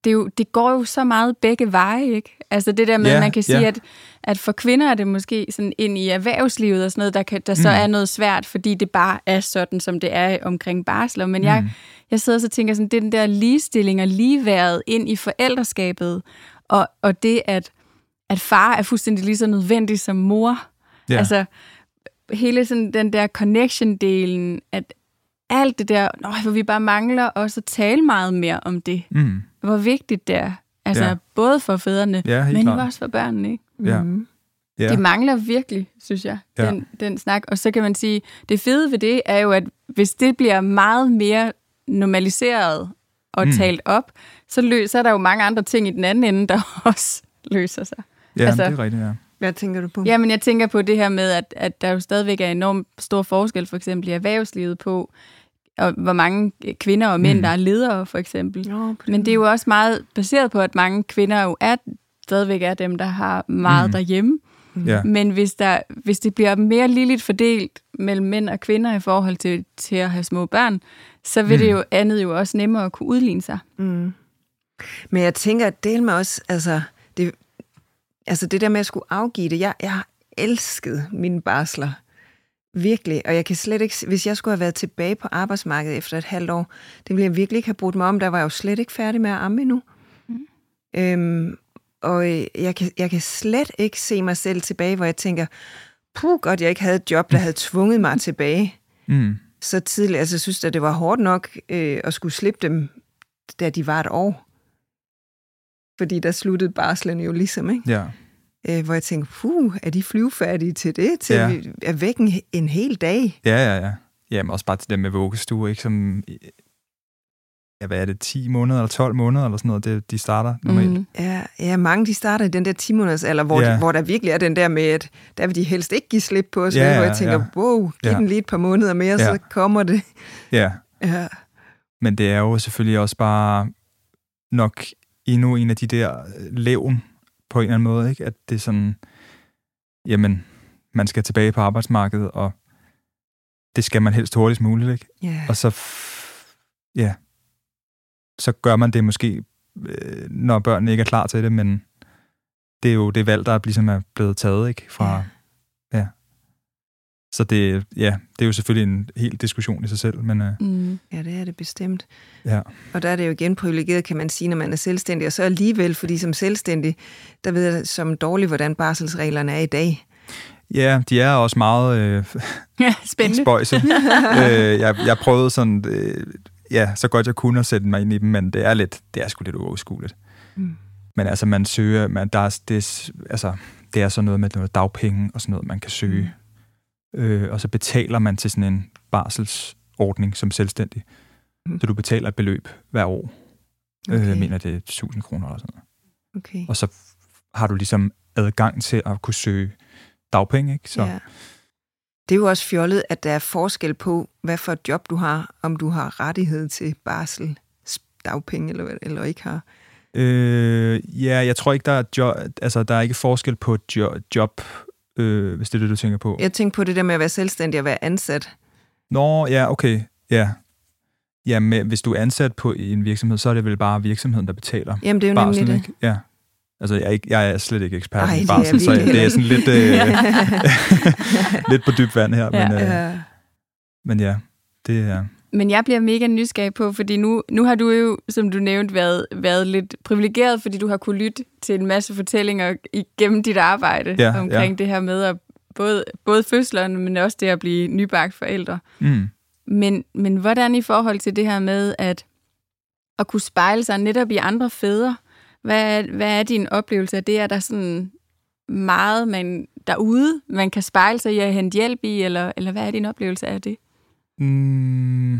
det, er jo, det går jo så meget begge veje, ikke? Altså det der med, Ja, at man kan sige, ja. at, at for kvinder er det måske sådan ind i erhvervslivet og sådan noget, der, kan, der så Mm. er noget svært, fordi det bare er sådan, som det er omkring barsler. Men jeg, Mm. jeg sidder så og tænker sådan, det er den der ligestilling og ligeværet ind i forældreskabet, og, og det, at, at far er fuldstændig lige så nødvendig som mor. Ja. Altså, hele sådan den der connection-delen, at alt det der, nøj, hvor vi bare mangler også at tale meget mere om det. Mm. Hvor vigtigt det er. Altså, Ja. både for fædrene, Ja, men klart. også for børnene, ikke? Ja. Mm. Ja. Det mangler virkelig, synes jeg, Ja. den, den snak. Og så kan man sige, det fede ved det er jo, at hvis det bliver meget mere normaliseret og mm. talt op, så, lø- så er der jo mange andre ting i den anden ende, der også løser sig. Ja, altså- det er rigtigt, ja. Hvad tænker du på? Jamen, jeg tænker på det her med, at, at der jo stadigvæk er enormt stor forskel, for eksempel i erhvervslivet på, og hvor mange kvinder og mænd, Mm. mm. der er ledere, for eksempel. Den Men det er jo også meget baseret på, at mange kvinder jo er, stadigvæk er dem, der har meget Mm. mm. derhjemme. ja. Men hvis, der, hvis det bliver mere ligeligt fordelt mellem mænd og kvinder i forhold til, til at have små børn, så vil Mm. det jo andet jo også nemmere at kunne udligne sig. Mm. Men jeg tænker, at del med også, altså det, altså det der med at skulle afgive det, jeg, jeg har elsket mine barsler. Virkelig. Og jeg kan slet ikke, hvis jeg skulle have været tilbage på arbejdsmarkedet efter et halvt år, det ville jeg virkelig ikke have brugt mig om. Der var jeg jo slet ikke færdig med at amme endnu. Mm. Øhm, og øh, jeg kan, jeg kan slet ikke se mig selv tilbage, hvor jeg tænker, puh, godt jeg ikke havde et job, der havde tvunget mig tilbage Mm. så tidligt. Altså, jeg synes, at det var hårdt nok øh, at skulle slippe dem, da de var et år. Fordi der sluttede barslen jo ligesom, ikke? Ja. Øh, hvor jeg tænkte, puh, er de flyvefærdige til det? Til Ja. ja. vi er væk en, en hel dag? Ja, ja, ja. Jamen også bare til dem med vuggestue, ikke? Som, ja, hvad er det, 10 måneder eller 12 måneder eller sådan noget, det, de starter normalt. Mm. Ja, ja, mange de starter i den der 10 måneders alder, hvor, Ja. de, hvor der virkelig er den der med, at der vil de helst ikke give slip på os, Ja, hvor jeg tænker, ja. wow, giv Ja. den lige et par måneder mere, Ja. så kommer det. Ja, Ja. men det er jo selvfølgelig også bare nok endnu en af de der øh, levn på en eller anden måde, ikke? At det er sådan, jamen, man skal tilbage på arbejdsmarkedet, og det skal man helst hurtigst muligt, ikke? Ja. Og så, ja, så gør man det måske, øh, når børnene ikke er klar til det, men det er jo det valg, der ligesom er blevet taget, ikke? Fra, Ja. Så det, ja, det er jo selvfølgelig en helt diskussion i sig selv, men øh, Mm. Ja, det er det bestemt. ja. Og der er det jo igen privilegeret, kan man sige, når man er selvstændig. Og så alligevel, fordi som selvstændig, der ved jeg som dårligt, hvordan barselsreglerne er i dag. Ja, de er også meget øh, Ja, spændende. spøjse. øh, jeg, jeg prøvede sådan, øh, ja, så godt jeg kunne at sætte mig ind i dem, men det er lidt, det er sgu lidt uoverskueligt. Mm. Men altså, man søger, man, der er, det, altså, det er sådan noget med noget dagpenge og sådan noget, man kan søge. Øh, og så betaler man til sådan en barselsordning som selvstændig. Mm. Så du betaler et beløb hver år. Okay. Okay. Øh, mener det er 1000 kroner eller sådan noget. Okay. Og så har du ligesom adgang til at kunne søge dagpenge, ikke? Så, Ja. Det er jo også fjollet, at der er forskel på, hvad for et job du har, om du har rettighed til barsel, dagpenge eller, eller ikke har. Øh, ja, jeg tror ikke, der er, jo, altså, der er ikke forskel på et jo, job, øh, hvis det er det, du tænker på. Jeg tænker på det der med at være selvstændig og være ansat. Nå, ja, okay, ja. Ja, men hvis du er ansat på en virksomhed, så er det vel bare virksomheden, der betaler Jamen, det er jo barsel, nemlig det. ikke? Ja. Altså, jeg er, ikke, jeg er slet ikke ekspert Ej, i barsel, så det er sådan lidt, øh, lidt på dyb vand her. Ja. Men, øh, Ja. men ja, det er... Men jeg bliver mega nysgerrig på, fordi nu, nu har du jo, som du nævnte, været, været lidt privilegeret, fordi du har kunne lytte til en masse fortællinger igennem dit arbejde Ja, omkring ja. det her med at både, både fødslerne, men også det at blive nybagt forældre. Mm. Men, men hvordan i forhold til det her med at, at kunne spejle sig netop i andre fædre? Hvad er, hvad er din oplevelse af det? Er der sådan meget man, derude, man kan spejle sig i at hente hjælp i, eller, eller hvad er din oplevelse af det? Mm.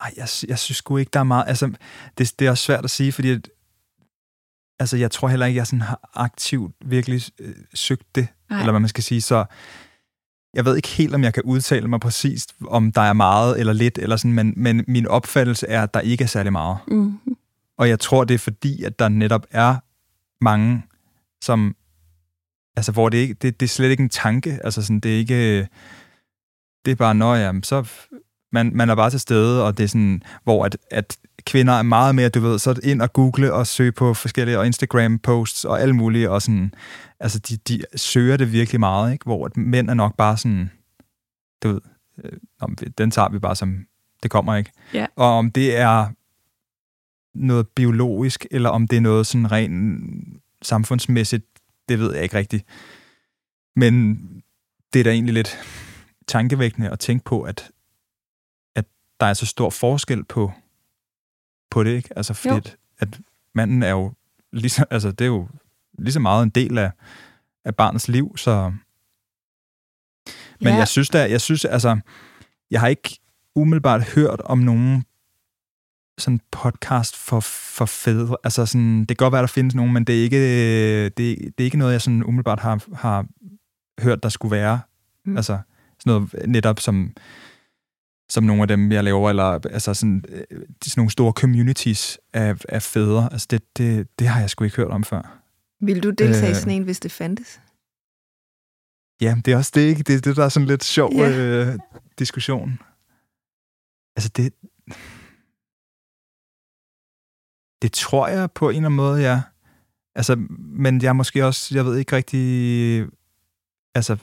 Ej, jeg, jeg synes sgu ikke, der er meget... Altså, det, det er også svært at sige, fordi... At, altså, jeg tror heller ikke, jeg sådan har aktivt virkelig øh, søgt det, Nej. eller hvad man skal sige. Så jeg ved ikke helt, om jeg kan udtale mig præcist, om der er meget eller lidt, eller sådan, men, men min opfattelse er, at der ikke er særlig meget. Mm. Og jeg tror, det er fordi, at der netop er mange, som... Altså, hvor det, ikke, det, det er slet ikke en tanke. Altså, sådan, det er ikke... Det er bare, når jamen, så... Man, man er bare til stede, og det er sådan, hvor at, at kvinder er meget mere, du ved, så ind og google og søge på forskellige og Instagram-posts og alle mulige, og sådan, altså de, de søger det virkelig meget, ikke? hvor at mænd er nok bare sådan, du ved, øh, den tager vi bare som, det kommer ikke. Ja. Og om det er noget biologisk, eller om det er noget sådan rent samfundsmæssigt, det ved jeg ikke rigtigt. Men det er da egentlig lidt tankevækkende at tænke på, at, at der er så stor forskel på, på det, ikke? Altså, fordi at, at manden er jo lige så, altså, det er jo lige så meget en del af, af barnets liv, så... Men Ja. jeg synes da, jeg synes, altså, jeg har ikke umiddelbart hørt om nogen sådan podcast for, for fædre. Altså sådan, det kan godt være, der findes nogen, men det er ikke, det, det er ikke noget, jeg sådan umiddelbart har, har hørt, der skulle være. Mm. Altså sådan noget netop som, som nogle af dem, jeg laver, eller altså sådan, øh, sådan nogle store communities af, af fædre. Altså det, det, det har jeg sgu ikke hørt om før. Vil du deltage i Øh. sådan en, hvis det fandtes? Ja, det er også det, ikke? Det er det, der er sådan lidt sjov Ja. øh, diskussion. Altså det... Det tror jeg på en eller anden måde, ja. Altså, men jeg er måske også, jeg ved ikke rigtig... Altså,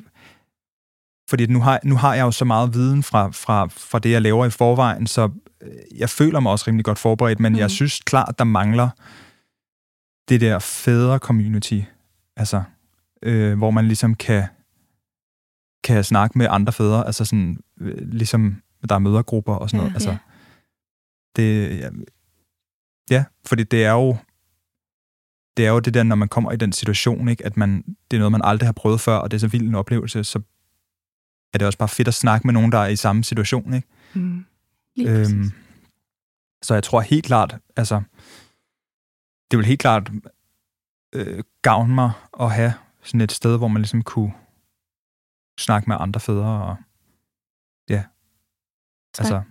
fordi nu har, nu har jeg jo så meget viden fra, fra, fra det, jeg laver i forvejen, så øh, jeg føler mig også rimelig godt forberedt, men mm. Jeg synes klart, der mangler det der fædre community. Altså, øh, hvor man ligesom kan kan snakke med andre fædre, altså sådan, øh, ligesom der er mødergrupper og sådan Ja, noget. Altså, ja. det, ja, ja, fordi det er jo det er jo det der, når man kommer i den situation, ikke, at man, det er noget, man aldrig har prøvet før, og det er så vild en oplevelse, så er det også bare fedt at snakke med nogen, der er i samme situation. Ikke? Mm. Lige øhm, så jeg tror helt klart, altså, det vil helt klart øh, gavne mig at have sådan et sted, hvor man ligesom kunne snakke med andre fædre, og ja, altså,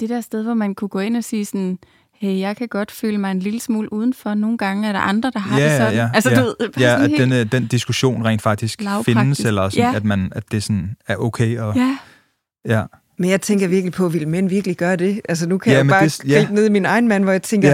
det der sted, hvor man kunne gå ind og sige sådan, jeg kan godt føle mig en lille smule udenfor. Nogle gange er der andre, der har Ja, det sådan. ja, altså, ja. du ved, ja, sådan at helt- den, øh, den diskussion rent faktisk Lavpraktisk. findes, eller sådan, Ja. at, man, at det sådan er okay, og Ja, ja, Men jeg tænker virkelig på, vil mænd virkelig gøre det? Altså nu kan Ja, jeg bare det- gribe ja. ned i min egen mand, hvor jeg tænker,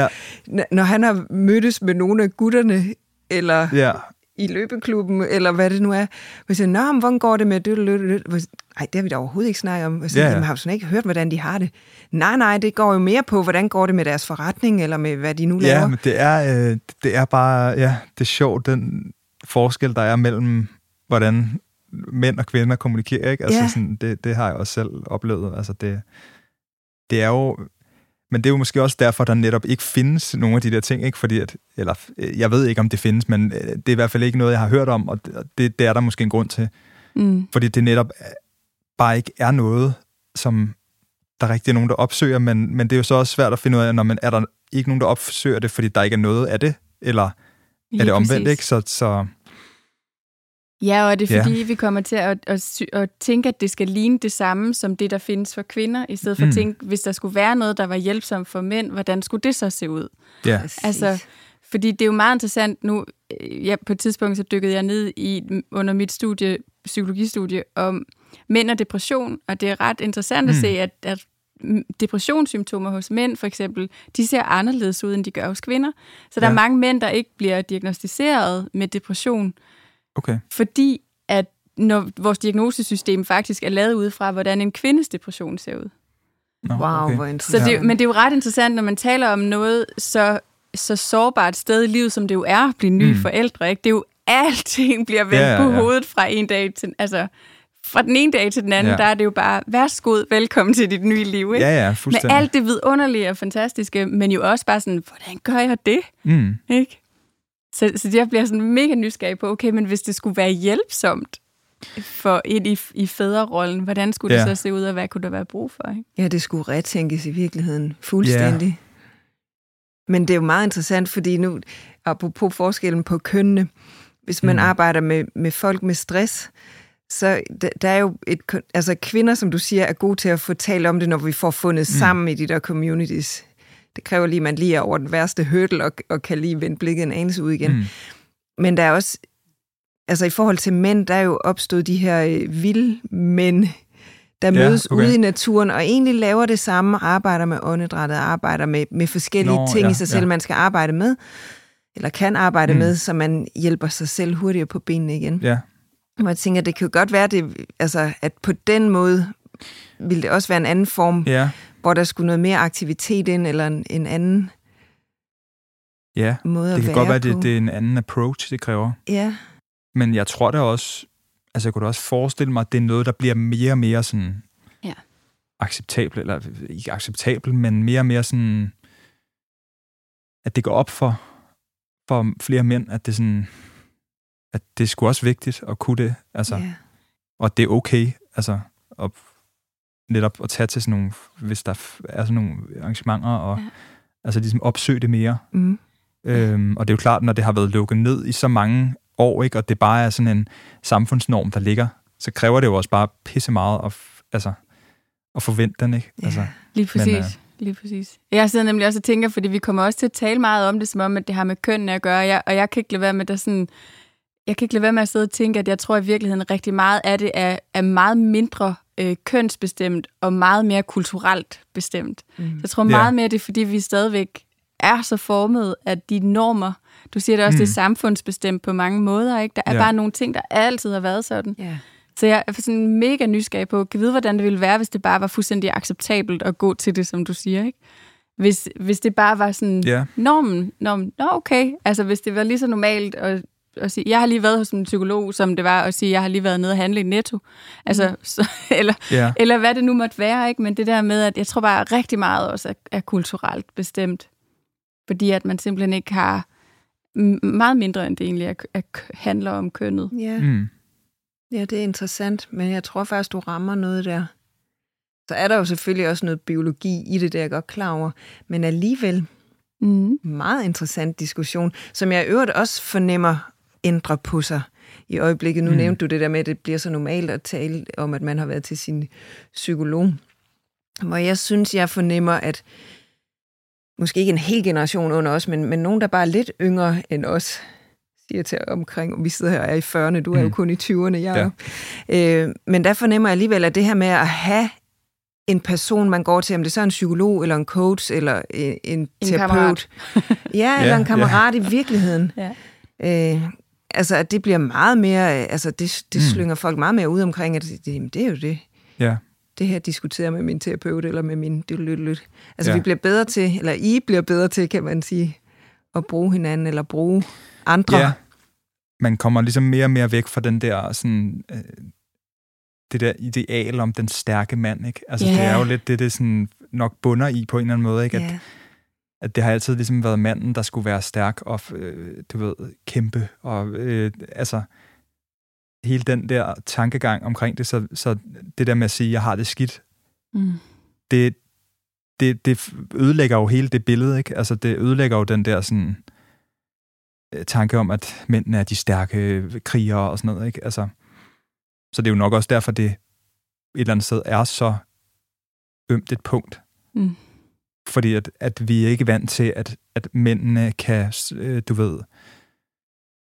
ja, når han har mødtes med nogle af gutterne, eller ja, i løbeklubben, eller hvad det nu er, jeg siger, nå, men hvordan går det med det? Nej, det har vi da overhovedet ikke snakket om. Så. Jamen, har du sådan ikke hørt, hvordan de har det? Nej, nej, det går jo mere på, hvordan går det med deres forretning, eller med hvad de nu laver. ja, men det er, øh, det er bare, ja, det er sjovt, den forskel, der er mellem, hvordan mænd og kvinder kommunikerer, ikke? Altså, Ja. sådan, det, det har jeg også selv oplevet. Altså, det, det er jo... Men det er jo måske også derfor, der netop ikke findes nogle af de der ting, ikke? Fordi at, eller, øh, jeg ved ikke, om det findes, men øh, det er i hvert fald ikke noget, jeg har hørt om, og det, det, er der måske en grund til. mm, Fordi det netop øh, bare ikke er noget, som der rigtig er nogen, der opsøger, men, men det er jo så også svært at finde ud af, når man er der ikke nogen, der opsøger det, fordi der ikke er noget af det, eller er lige det omvendt, præcis. ikke? Så, så Ja, og er det Ja. fordi, vi kommer til at, at, at tænke, at det skal ligne det samme som det, der findes for kvinder, i stedet for mm. At tænke, hvis der skulle være noget, der var hjælpsomt for mænd, hvordan skulle det så se ud? ja. Altså, fordi det er jo meget interessant nu. øh, Ja, på et tidspunkt så dykkede jeg ned i under mit studie, psykologistudie om mænd og depression, og det er ret interessant mm. at se, at, at depressionssymptomer hos mænd for eksempel, de ser anderledes ud, end de gør hos kvinder. Så der Ja. er mange mænd, der ikke bliver diagnostiseret med depression, okay. fordi at når vores diagnosesystem faktisk er lavet ud fra, hvordan en kvindes depression ser ud. Nå, wow, okay. hvor Så interessant. det, men det er jo ret interessant, når man taler om noget så, så sårbart sted i livet, som det jo er at blive nye mm. Forældre. Ikke? Det er jo alting bliver vendt Ja, ja, ja, på hovedet fra en dag til... Altså, fra den ene dag til den anden, Ja. der er det jo bare, værsgo, velkommen til dit nye liv. Ikke? Ja, ja, Med fuldstændig. alt det vidunderlige og fantastiske, men jo også bare sådan, hvordan gør jeg det? Mm. Ikke? Så, så jeg bliver sådan mega nysgerrig på, okay, men hvis det skulle være hjælpsomt for et i, i fædrerollen, hvordan skulle det Ja. så se ud, og hvad kunne der være brug for? Ikke? Ja, det skulle retænkes i virkeligheden fuldstændig. Yeah. Men det er jo meget interessant, fordi nu, apropos forskellen på kønnene, hvis man mm. Arbejder med, med folk med stress, så der, der er jo et, køn- altså kvinder, som du siger, er gode til at få talt om det, når vi får fundet mm. sammen i de der communities. Det kræver lige, at man lige er over den værste hurdle og, og kan lige vende blikket en anelse ud igen. Mm. Men der er også, altså i forhold til mænd, der er jo opstået de her øh, vilde mænd, der Ja, mødes okay. ude i naturen, og egentlig laver det samme, arbejder med åndedrættet, arbejder med, med forskellige Nå, ting ja, i sig selv, ja. man skal arbejde med, eller kan arbejde Mm. med, så man hjælper sig selv hurtigere på benene igen. Ja, Og jeg tænker, det kan jo godt være, det, altså, at på den måde ville det også være en anden form, ja, hvor der skulle noget mere aktivitet ind, eller en, en anden ja. måde Det at kan være godt være, på. det, det er en anden approach, det kræver. Ja, Men jeg tror da også, altså jeg kunne da også forestille mig, at det er noget, der bliver mere og mere sådan Ja. acceptabelt, eller ikke acceptabelt, men mere og mere sådan, at det går op for, for flere mænd, at det er sådan, at det er sgu også vigtigt at kunne det, altså, ja. og det er okay, altså, at netop at tage til sådan nogle, hvis der er sådan nogle arrangementer, og Ja. altså ligesom opsøge det mere. Mm. Øhm, og det er jo klart, når det har været lukket ned i så mange år, ikke, og det bare er sådan en samfundsnorm, der ligger, så kræver det jo også bare pisse meget at, altså, at forvente den, ikke? Ja. Altså, Lige præcis. Men, øh, Lige præcis. Jeg sidder nemlig også og tænker, fordi vi kommer også til at tale meget om det, som om, at det har med kønnene at gøre, jeg, og jeg kan ikke lade være med, der sådan, jeg kan ikke lade være med at sidde og tænke, at jeg tror i virkeligheden rigtig meget af det er, er meget mindre øh, kønsbestemt og meget mere kulturelt bestemt. Mm. Jeg tror meget mere, det er, fordi vi stadigvæk er så formet, at de normer, du siger det også, mm. det er Mm. samfundsbestemt på mange måder, ikke? Der er Ja. bare nogle ting, der altid har været sådan. Ja. Så jeg er sådan mega nysgerrig på, kan vide, hvordan det ville være, hvis det bare var fuldstændig acceptabelt at gå til det, som du siger, ikke? Hvis, hvis det bare var sådan, ja, normen, normen, nå okay, altså hvis det var lige så normalt at, at sige, jeg har lige været hos en psykolog, som det var at sige, jeg har lige været nede og handle i Netto, altså, mm. så, eller, ja, eller hvad det nu måtte være, ikke? men det der med, at jeg tror bare rigtig meget også er, er kulturelt bestemt, fordi at man simpelthen ikke har meget mindre, end det egentlig er, er, handler om kønnet. Ja. mm, ja, det er interessant, men jeg tror faktisk, du rammer noget der. Så er der jo selvfølgelig også noget biologi i det, der er jeg godt klar over, men alligevel Mm. meget interessant diskussion, som jeg i øvrigt også fornemmer ændrer på sig i øjeblikket. Nu Mm. nævnte du det der med, at det bliver så normalt at tale om, at man har været til sin psykolog. Hvor jeg synes, jeg fornemmer, at måske ikke en hel generation under os, men, men nogen, der bare er lidt yngre end os, siger til omkring, og vi sidder her og er i 40'erne, du er jo Mm. kun i 20'erne, jeg ja. øh, Men der fornemmer jeg alligevel, at det her med at have en person, man går til, om det så er en psykolog, eller en coach, eller en, en terapeut. kammerat. ja, eller Ja, en kammerat i virkeligheden. Ja. Øh, altså, at det bliver meget mere, øh, altså, det, det Mm. slynger folk meget mere ud omkring, at det, det, det er jo det. ja, Det her diskuterer med min terapeut, eller med min dyt Altså, Ja. vi bliver bedre til, eller I bliver bedre til, kan man sige, at bruge hinanden, eller bruge andre. ja. Man kommer ligesom mere og mere væk fra den der sådan, øh, det der ideal om den stærke mand, ikke? Altså, Ja. det er jo lidt det, det sådan nok bunder i på en eller anden måde, ikke? At, ja. At det har altid ligesom været manden, der skulle være stærk og, øh, du ved, kæmpe. Og øh, altså, hele den der tankegang omkring det, så, så det der med at sige, jeg har det skidt, Mm. det, det, det ødelægger jo hele det billede, ikke? Altså, det ødelægger jo den der sådan øh, tanke om, at mændene er de stærke krigere og sådan noget, ikke? Altså, så det er jo nok også derfor, det et eller andet sted er så ømt et punkt. Mm. Fordi at, at vi er ikke vant til, at, at mændene kan, øh, du ved,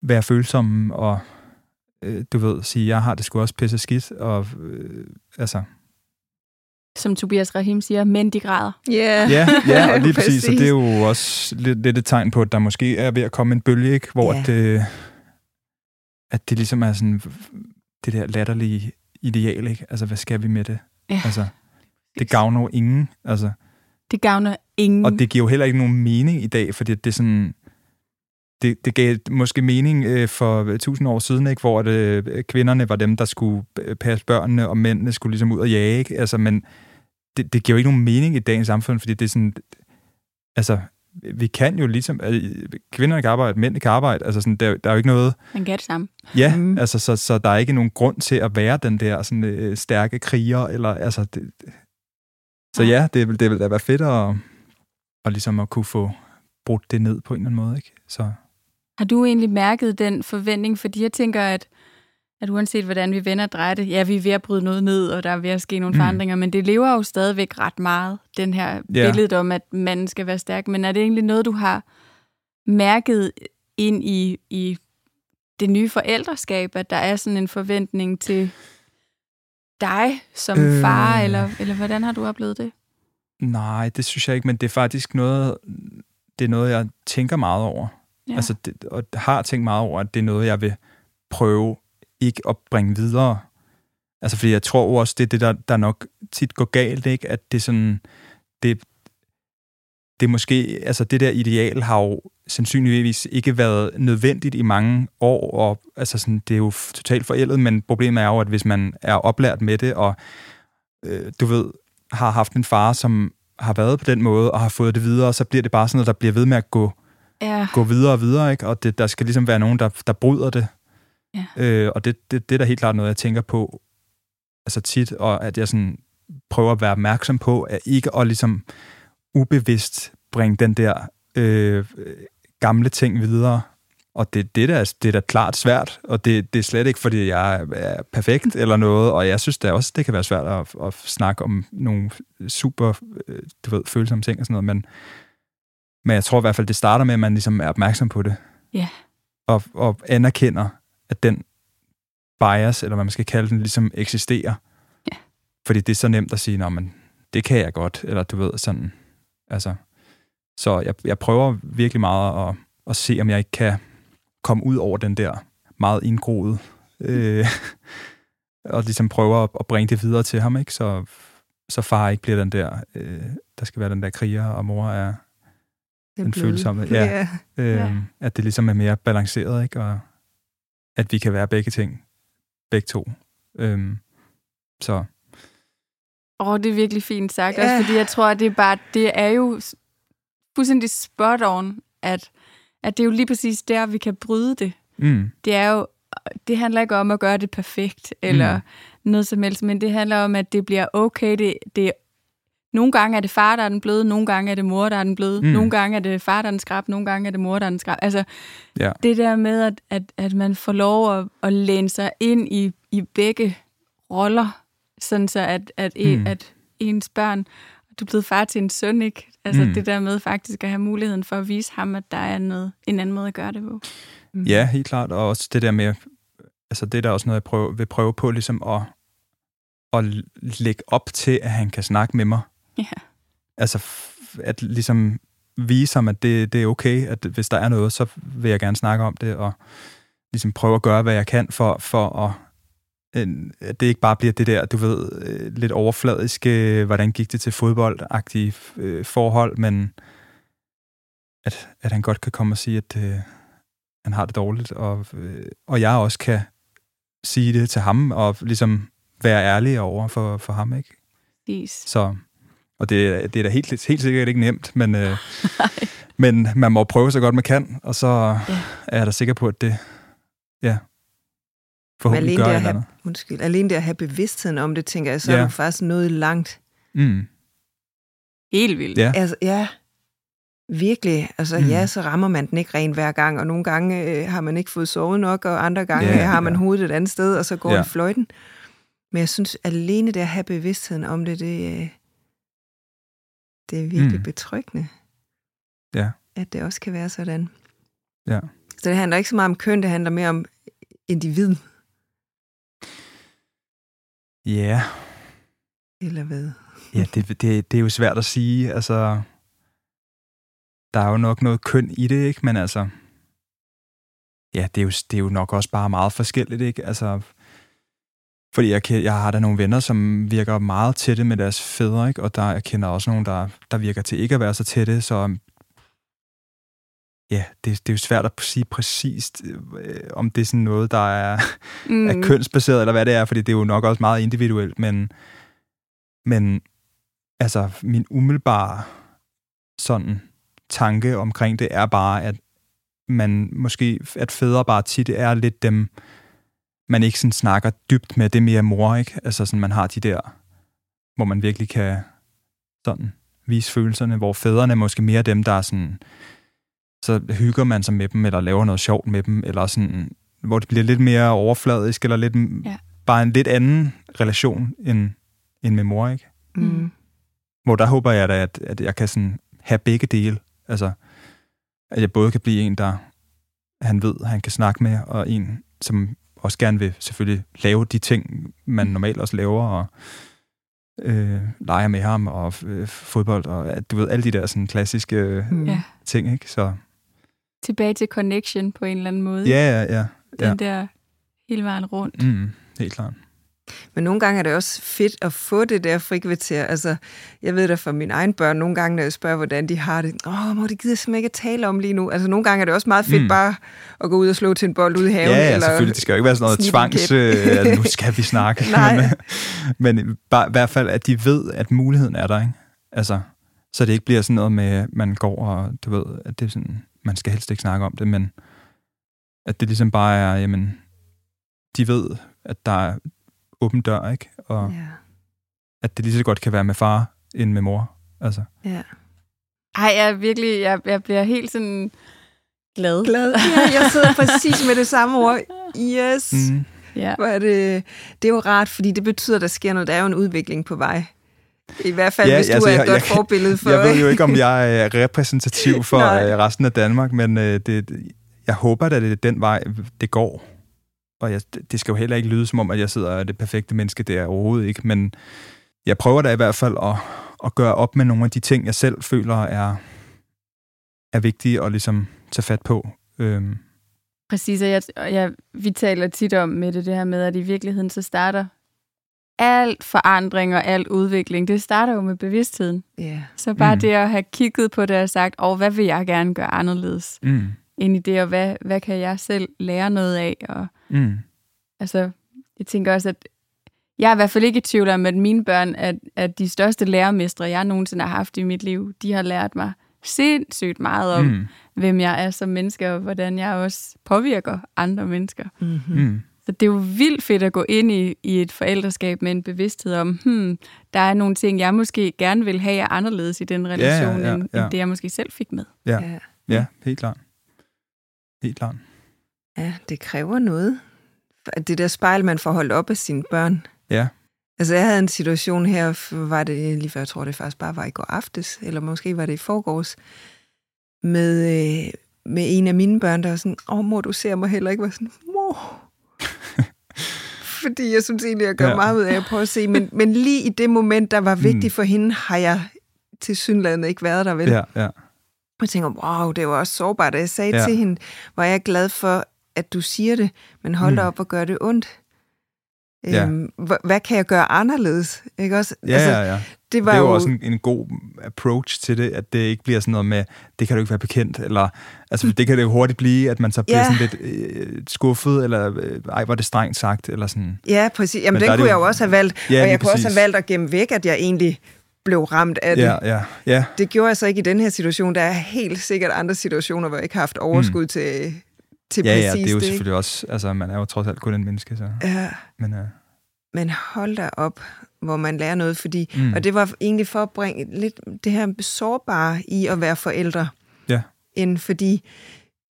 være følsomme og, øh, du ved, sige, jeg har det sgu også pisse skidt, og øh, altså, Som Tobias Rahim siger, mænd de græder. Yeah. Ja, ja og lige præcis. Præcis. Så det er jo også lidt, lidt et tegn på, at der måske er ved at komme en bølge, ikke? hvor Ja. at, det, at det ligesom er sådan det der latterlige ideal. Ikke? Altså, hvad skal vi med det? Ja. Altså, det gavner jo ingen. Altså, Det gavner ingen. og det giver jo heller ikke nogen mening i dag, fordi det er sådan... Det, det gav måske mening øh, for tusind år siden, ikke? hvor at, øh, kvinderne var dem, der skulle øh, passe børnene, og mændene skulle ligesom ud og jage. Ikke? Altså, men det, det giver jo ikke nogen mening i dagens samfund, fordi det er sådan... Altså, vi kan jo ligesom... Øh, kvinderne kan arbejde, mændene kan arbejde. Altså, sådan, der, der er jo ikke noget... Man kan det samme. Ja, mm. altså, så, så der er ikke nogen grund til at være den der sådan, øh, stærke kriger, eller altså... Det, så ja, det, vil- det vil da være fedt at, at, ligesom at kunne få brudt det ned på en eller anden måde, ikke? Så... Har du egentlig mærket den forventning? Fordi jeg tænker, at, at uanset hvordan vi vender og drejer det, ja, vi er ved at bryde noget ned, og der er ved at ske nogle Mm. forandringer, men det lever jo stadigvæk ret meget, den her Ja. billede om, at manden skal være stærk. Men er det egentlig noget, du har mærket ind i, i det nye forældreskab, at der er sådan en forventning til dig som øh... far, eller, eller hvordan har du oplevet det? Nej, det synes jeg ikke, men det er faktisk noget, det er noget, jeg tænker meget over. Ja. Altså, det, og har tænkt meget over, at det er noget, jeg vil prøve ikke at bringe videre. Altså, fordi jeg tror også, det er det, der, der nok tit går galt, ikke? At det er sådan, det, det måske, altså det der ideal har jo sandsynligvis ikke været nødvendigt i mange år, og altså sådan, det er jo totalt forældet, men problemet er jo, at hvis man er oplært med det, og øh, du ved, har haft en far, som har været på den måde, og har fået det videre, så bliver det bare sådan noget, der bliver ved med at gå, ja. gå videre og videre, ikke? og det, der skal ligesom være nogen, der, der bryder det. Ja. Øh, og det, det, det er da helt klart noget, jeg tænker på altså tit, og at jeg sådan prøver at være opmærksom på, at ikke at ligesom ubevidst bringe den der øh, gamle ting videre. Og det, det, der, det er da klart svært, og det, det er slet ikke, fordi jeg er perfekt eller noget, og jeg synes da også, det kan være svært at, at snakke om nogle super, øh, du ved, følsomme ting og sådan noget, men, men jeg tror i hvert fald, det starter med, at man ligesom er opmærksom på det. Ja. Yeah. Og, og anerkender, at den bias, eller hvad man skal kalde den, ligesom eksisterer. Ja. Fordi det er så nemt at sige, at det kan jeg godt, eller du ved, sådan, altså. Så jeg, jeg prøver virkelig meget at, at se, om jeg ikke kan komme ud over den der meget indgroede, øh, og ligesom prøver at, at bringe det videre til ham, ikke? Så, så far ikke bliver den der, øh, der skal være den der kriger, og mor er den, den følsomme. Ja. Øh, ja. At det ligesom er mere balanceret, ikke? Og at vi kan være begge ting begge to. Øhm, så. Åh, oh, det er virkelig fint sagt, også fordi jeg tror, at det er bare, det er jo fuldstændig spot on, at, at det er jo lige præcis der, vi kan bryde det. Mm. Det er jo, det handler ikke om at gøre det perfekt, eller mm. noget som helst, men det handler om, at det bliver okay, det, det nogle gange er det far, der er den bløde, nogle gange er det mor, der er den bløde, mm. nogle gange er det far, der er den skrab, nogle gange er det mor, der er den skrab. Altså, ja. det der med, at, at, at man får lov at, at læne sig ind i, i begge roller, sådan så at, at, mm. at ens børn, du er blevet far til en søn, ikke? Altså mm. det der med faktisk at have muligheden for at vise ham, at der er noget, en anden måde at gøre det på. Mm. Ja, helt klart. Og også det der med, altså det der er også noget, jeg prøver, vil prøve på, ligesom at, at lægge op til, at han kan snakke med mig Ja. Altså, at ligesom vise ham, at det, det er okay, at hvis der er noget, så vil jeg gerne snakke om det, og ligesom prøve at gøre, hvad jeg kan for, for at, at det ikke bare bliver det der, du ved, øh, lidt overfladiske, hvordan gik det til fodboldagtige øh, forhold, men at, at han godt kan komme og sige, at øh, han har det dårligt, og, øh, og jeg også kan sige det til ham, og ligesom være ærlig over for, for ham, ikke? Yes. Så og det, det er da helt, helt sikkert ikke nemt, men, øh, men man må prøve så godt man kan, og så ja. er jeg da sikker på, at det ja, forhåbentlig alene gør det at have, Undskyld, alene det at have bevidstheden om det, tænker jeg, så ja. er du faktisk noget langt. Mm. Helt vildt. Ja. Altså, ja, virkelig. Altså, mm. ja, så rammer man den ikke ren hver gang, og nogle gange øh, har man ikke fået sovet nok, og andre gange ja, har man ja. hovedet et andet sted, og så går ja. det fløjten. Men jeg synes, alene det at have bevidstheden om det, det, øh, det er virkelig mm. betryggende, ja. at det også kan være sådan. Ja. Så det handler ikke så meget om køn, det handler mere om individ. Ja. Eller hvad? Ja, det, det, det er jo svært at sige. Altså, der er jo nok noget køn i det, ikke? Men altså, ja, det er jo, det er jo nok også bare meget forskelligt, ikke? Altså, fordi jeg, jeg har da nogle venner, som virker meget tætte med deres fædre, ikke? og der, jeg kender også nogle, der, der virker til ikke at være så tætte, så ja, det, det er jo svært at sige præcist, øh, om det er sådan noget, der er, mm. er kønsbaseret, eller hvad det er, fordi det er jo nok også meget individuelt, men, men altså, min umiddelbare sådan tanke omkring det er bare, at man måske, at fædre bare tit er lidt dem, man ikke sådan snakker dybt med, det mere mor, ikke? Altså sådan, man har de der, hvor man virkelig kan sådan vise følelserne, hvor fædrene er måske mere dem, der er sådan, så hygger man sig med dem, eller laver noget sjovt med dem, eller sådan, hvor det bliver lidt mere overfladisk, eller lidt, ja. bare en lidt anden relation end, end med mor, ikke? Mm. Hvor der håber jeg da, at, at jeg kan sådan have begge dele. Altså, at jeg både kan blive en, der han ved, han kan snakke med, og en, som også gerne vil selvfølgelig lave de ting, man normalt også laver, og øh, leger med ham, og øh, fodbold, og du ved, alle de der sådan klassiske mm. Ja. ting, ikke? Så... Tilbage til connection på en eller anden måde. Ja, ja, ja. Den der hele vejen rundt. Mm, helt klart. Men nogle gange er det også fedt at få det der frikvarter. Altså, jeg ved det fra mine egne børn, nogle gange, når jeg spørger, hvordan de har det. Åh, må det gider simpelthen ikke tale om lige nu. Altså, nogle gange er det også meget fedt mm. bare at gå ud og slå til en bold ude i haven. Ja, ja eller selvfølgelig. Det skal jo ikke være sådan noget tvangs, øh, at nu skal vi snakke. Nej. men, men bare, i hvert fald, at de ved, at muligheden er der, ikke? Altså, så det ikke bliver sådan noget med, at man går og, du ved, at det er sådan, man skal helst ikke snakke om det, men at det ligesom bare er, jamen, de ved, at der er åben dør, ikke? Og ja. at det lige så godt kan være med far, end med mor. Altså. Ja. Ej, jeg er virkelig, jeg, jeg bliver helt sådan glad. Glad. Ja, jeg sidder præcis med det samme ord. Yes. Mm. Ja. Hvor er det, det er jo rart, fordi det betyder, at der sker noget. Der er jo en udvikling på vej. I hvert fald, ja, hvis du altså, er et jeg, godt jeg, forbillede for... Jeg ved jo ikke, om jeg er repræsentativ for øh, resten af Danmark, men øh, det, jeg håber, at det er den vej, det går og jeg, det skal jo heller ikke lyde som om, at jeg sidder det perfekte menneske, det er overhovedet ikke, men jeg prøver da i hvert fald at, at gøre op med nogle af de ting, jeg selv føler er, er vigtige at ligesom tage fat på. Øhm. Præcis, og jeg, jeg, vi taler tit om med det, det her med, at i virkeligheden så starter alt forandring og alt udvikling, det starter jo med bevidstheden. Yeah. Så bare mm. det at have kigget på det og sagt, åh, oh, hvad vil jeg gerne gøre anderledes? Mm. Ind i det, og hvad, hvad kan jeg selv lære noget af? Og, Mm. Altså, jeg tænker også, at jeg er i hvert fald ikke i tvivl om, at mine børn er, er de største lærermestre, jeg nogensinde har haft i mit liv. De har lært mig sindssygt meget om, mm. hvem jeg er som menneske, og hvordan jeg også påvirker andre mennesker. Mm-hmm. Mm. Så det er jo vildt fedt at gå ind i, i et forældreskab med en bevidsthed om, hmm, der er nogle ting, jeg måske gerne vil have er anderledes i den relation, ja, ja, ja, end, end det, jeg måske selv fik med. Ja, ja. ja helt klart. Helt klart. Ja, det kræver noget. Det der spejl, man får holdt op af sine børn. Ja. Altså, jeg havde en situation her, var det lige før, jeg tror, det faktisk bare var i går aftes, eller måske var det i forgårs, med, øh, med en af mine børn, der var sådan, åh, mor, du ser mig heller ikke, var sådan, mor. Fordi jeg synes egentlig, jeg gør ja. meget ud af at prøve at se, men, men lige i det moment, der var vigtigt mm. for hende, har jeg til synlandet ikke været der, vel? Ja, ja. Og jeg tænker, wow, det var også sårbart. Og jeg sagde ja. til hende, hvor jeg er glad for, at du siger det, men hold mm. op og gør det ondt. Ja. Øhm, hvad kan jeg gøre anderledes? Ikke også? Ja, altså, ja, ja. Det, var det er jo, jo også en, en god approach til det, at det ikke bliver sådan noget med, det kan du ikke være bekendt, eller altså, det kan det jo hurtigt blive, at man så bliver ja. sådan lidt øh, skuffet, eller øh, ej, var det strengt sagt, eller sådan. Ja, præcis. Jamen, den kunne jeg jo også have valgt, ja, og jeg kunne præcis. også have valgt at gemme væk, at jeg egentlig blev ramt af det. Ja, ja, ja. Det gjorde jeg så ikke i den her situation. Der er helt sikkert andre situationer, hvor jeg ikke har haft overskud mm. til til ja, præcis ja, det er jo det, selvfølgelig også, altså man er jo trods alt kun en menneske, så. Ja. Men, uh... Men hold da op, hvor man lærer noget, fordi, mm. og det var egentlig for at bringe lidt det her sårbare i at være forældre. Ja. End fordi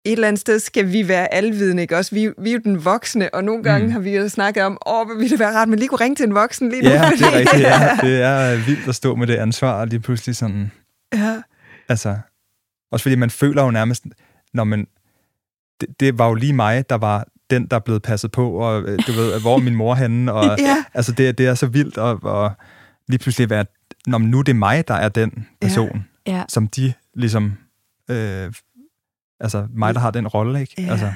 et eller andet sted skal vi være alvidende, ikke også? Vi, vi er jo den voksne, og nogle gange mm. har vi jo snakket om, åh, hvor ville det være rart, men lige kunne ringe til en voksen lige nu. Ja, det er rigtigt, ja. Det er vildt at stå med det ansvar, og lige pludselig sådan... Ja. Altså, også fordi man føler jo nærmest, når man, det, det var jo lige mig, der var den, der er blevet passet på, og øh, du ved, hvor min mor henne, og ja. altså det, det er så vildt, og, og lige pludselig være, når nu er det mig, der er den person, ja. Ja. som de ligesom, øh, altså mig, der har den rolle, ikke? Ja. Altså,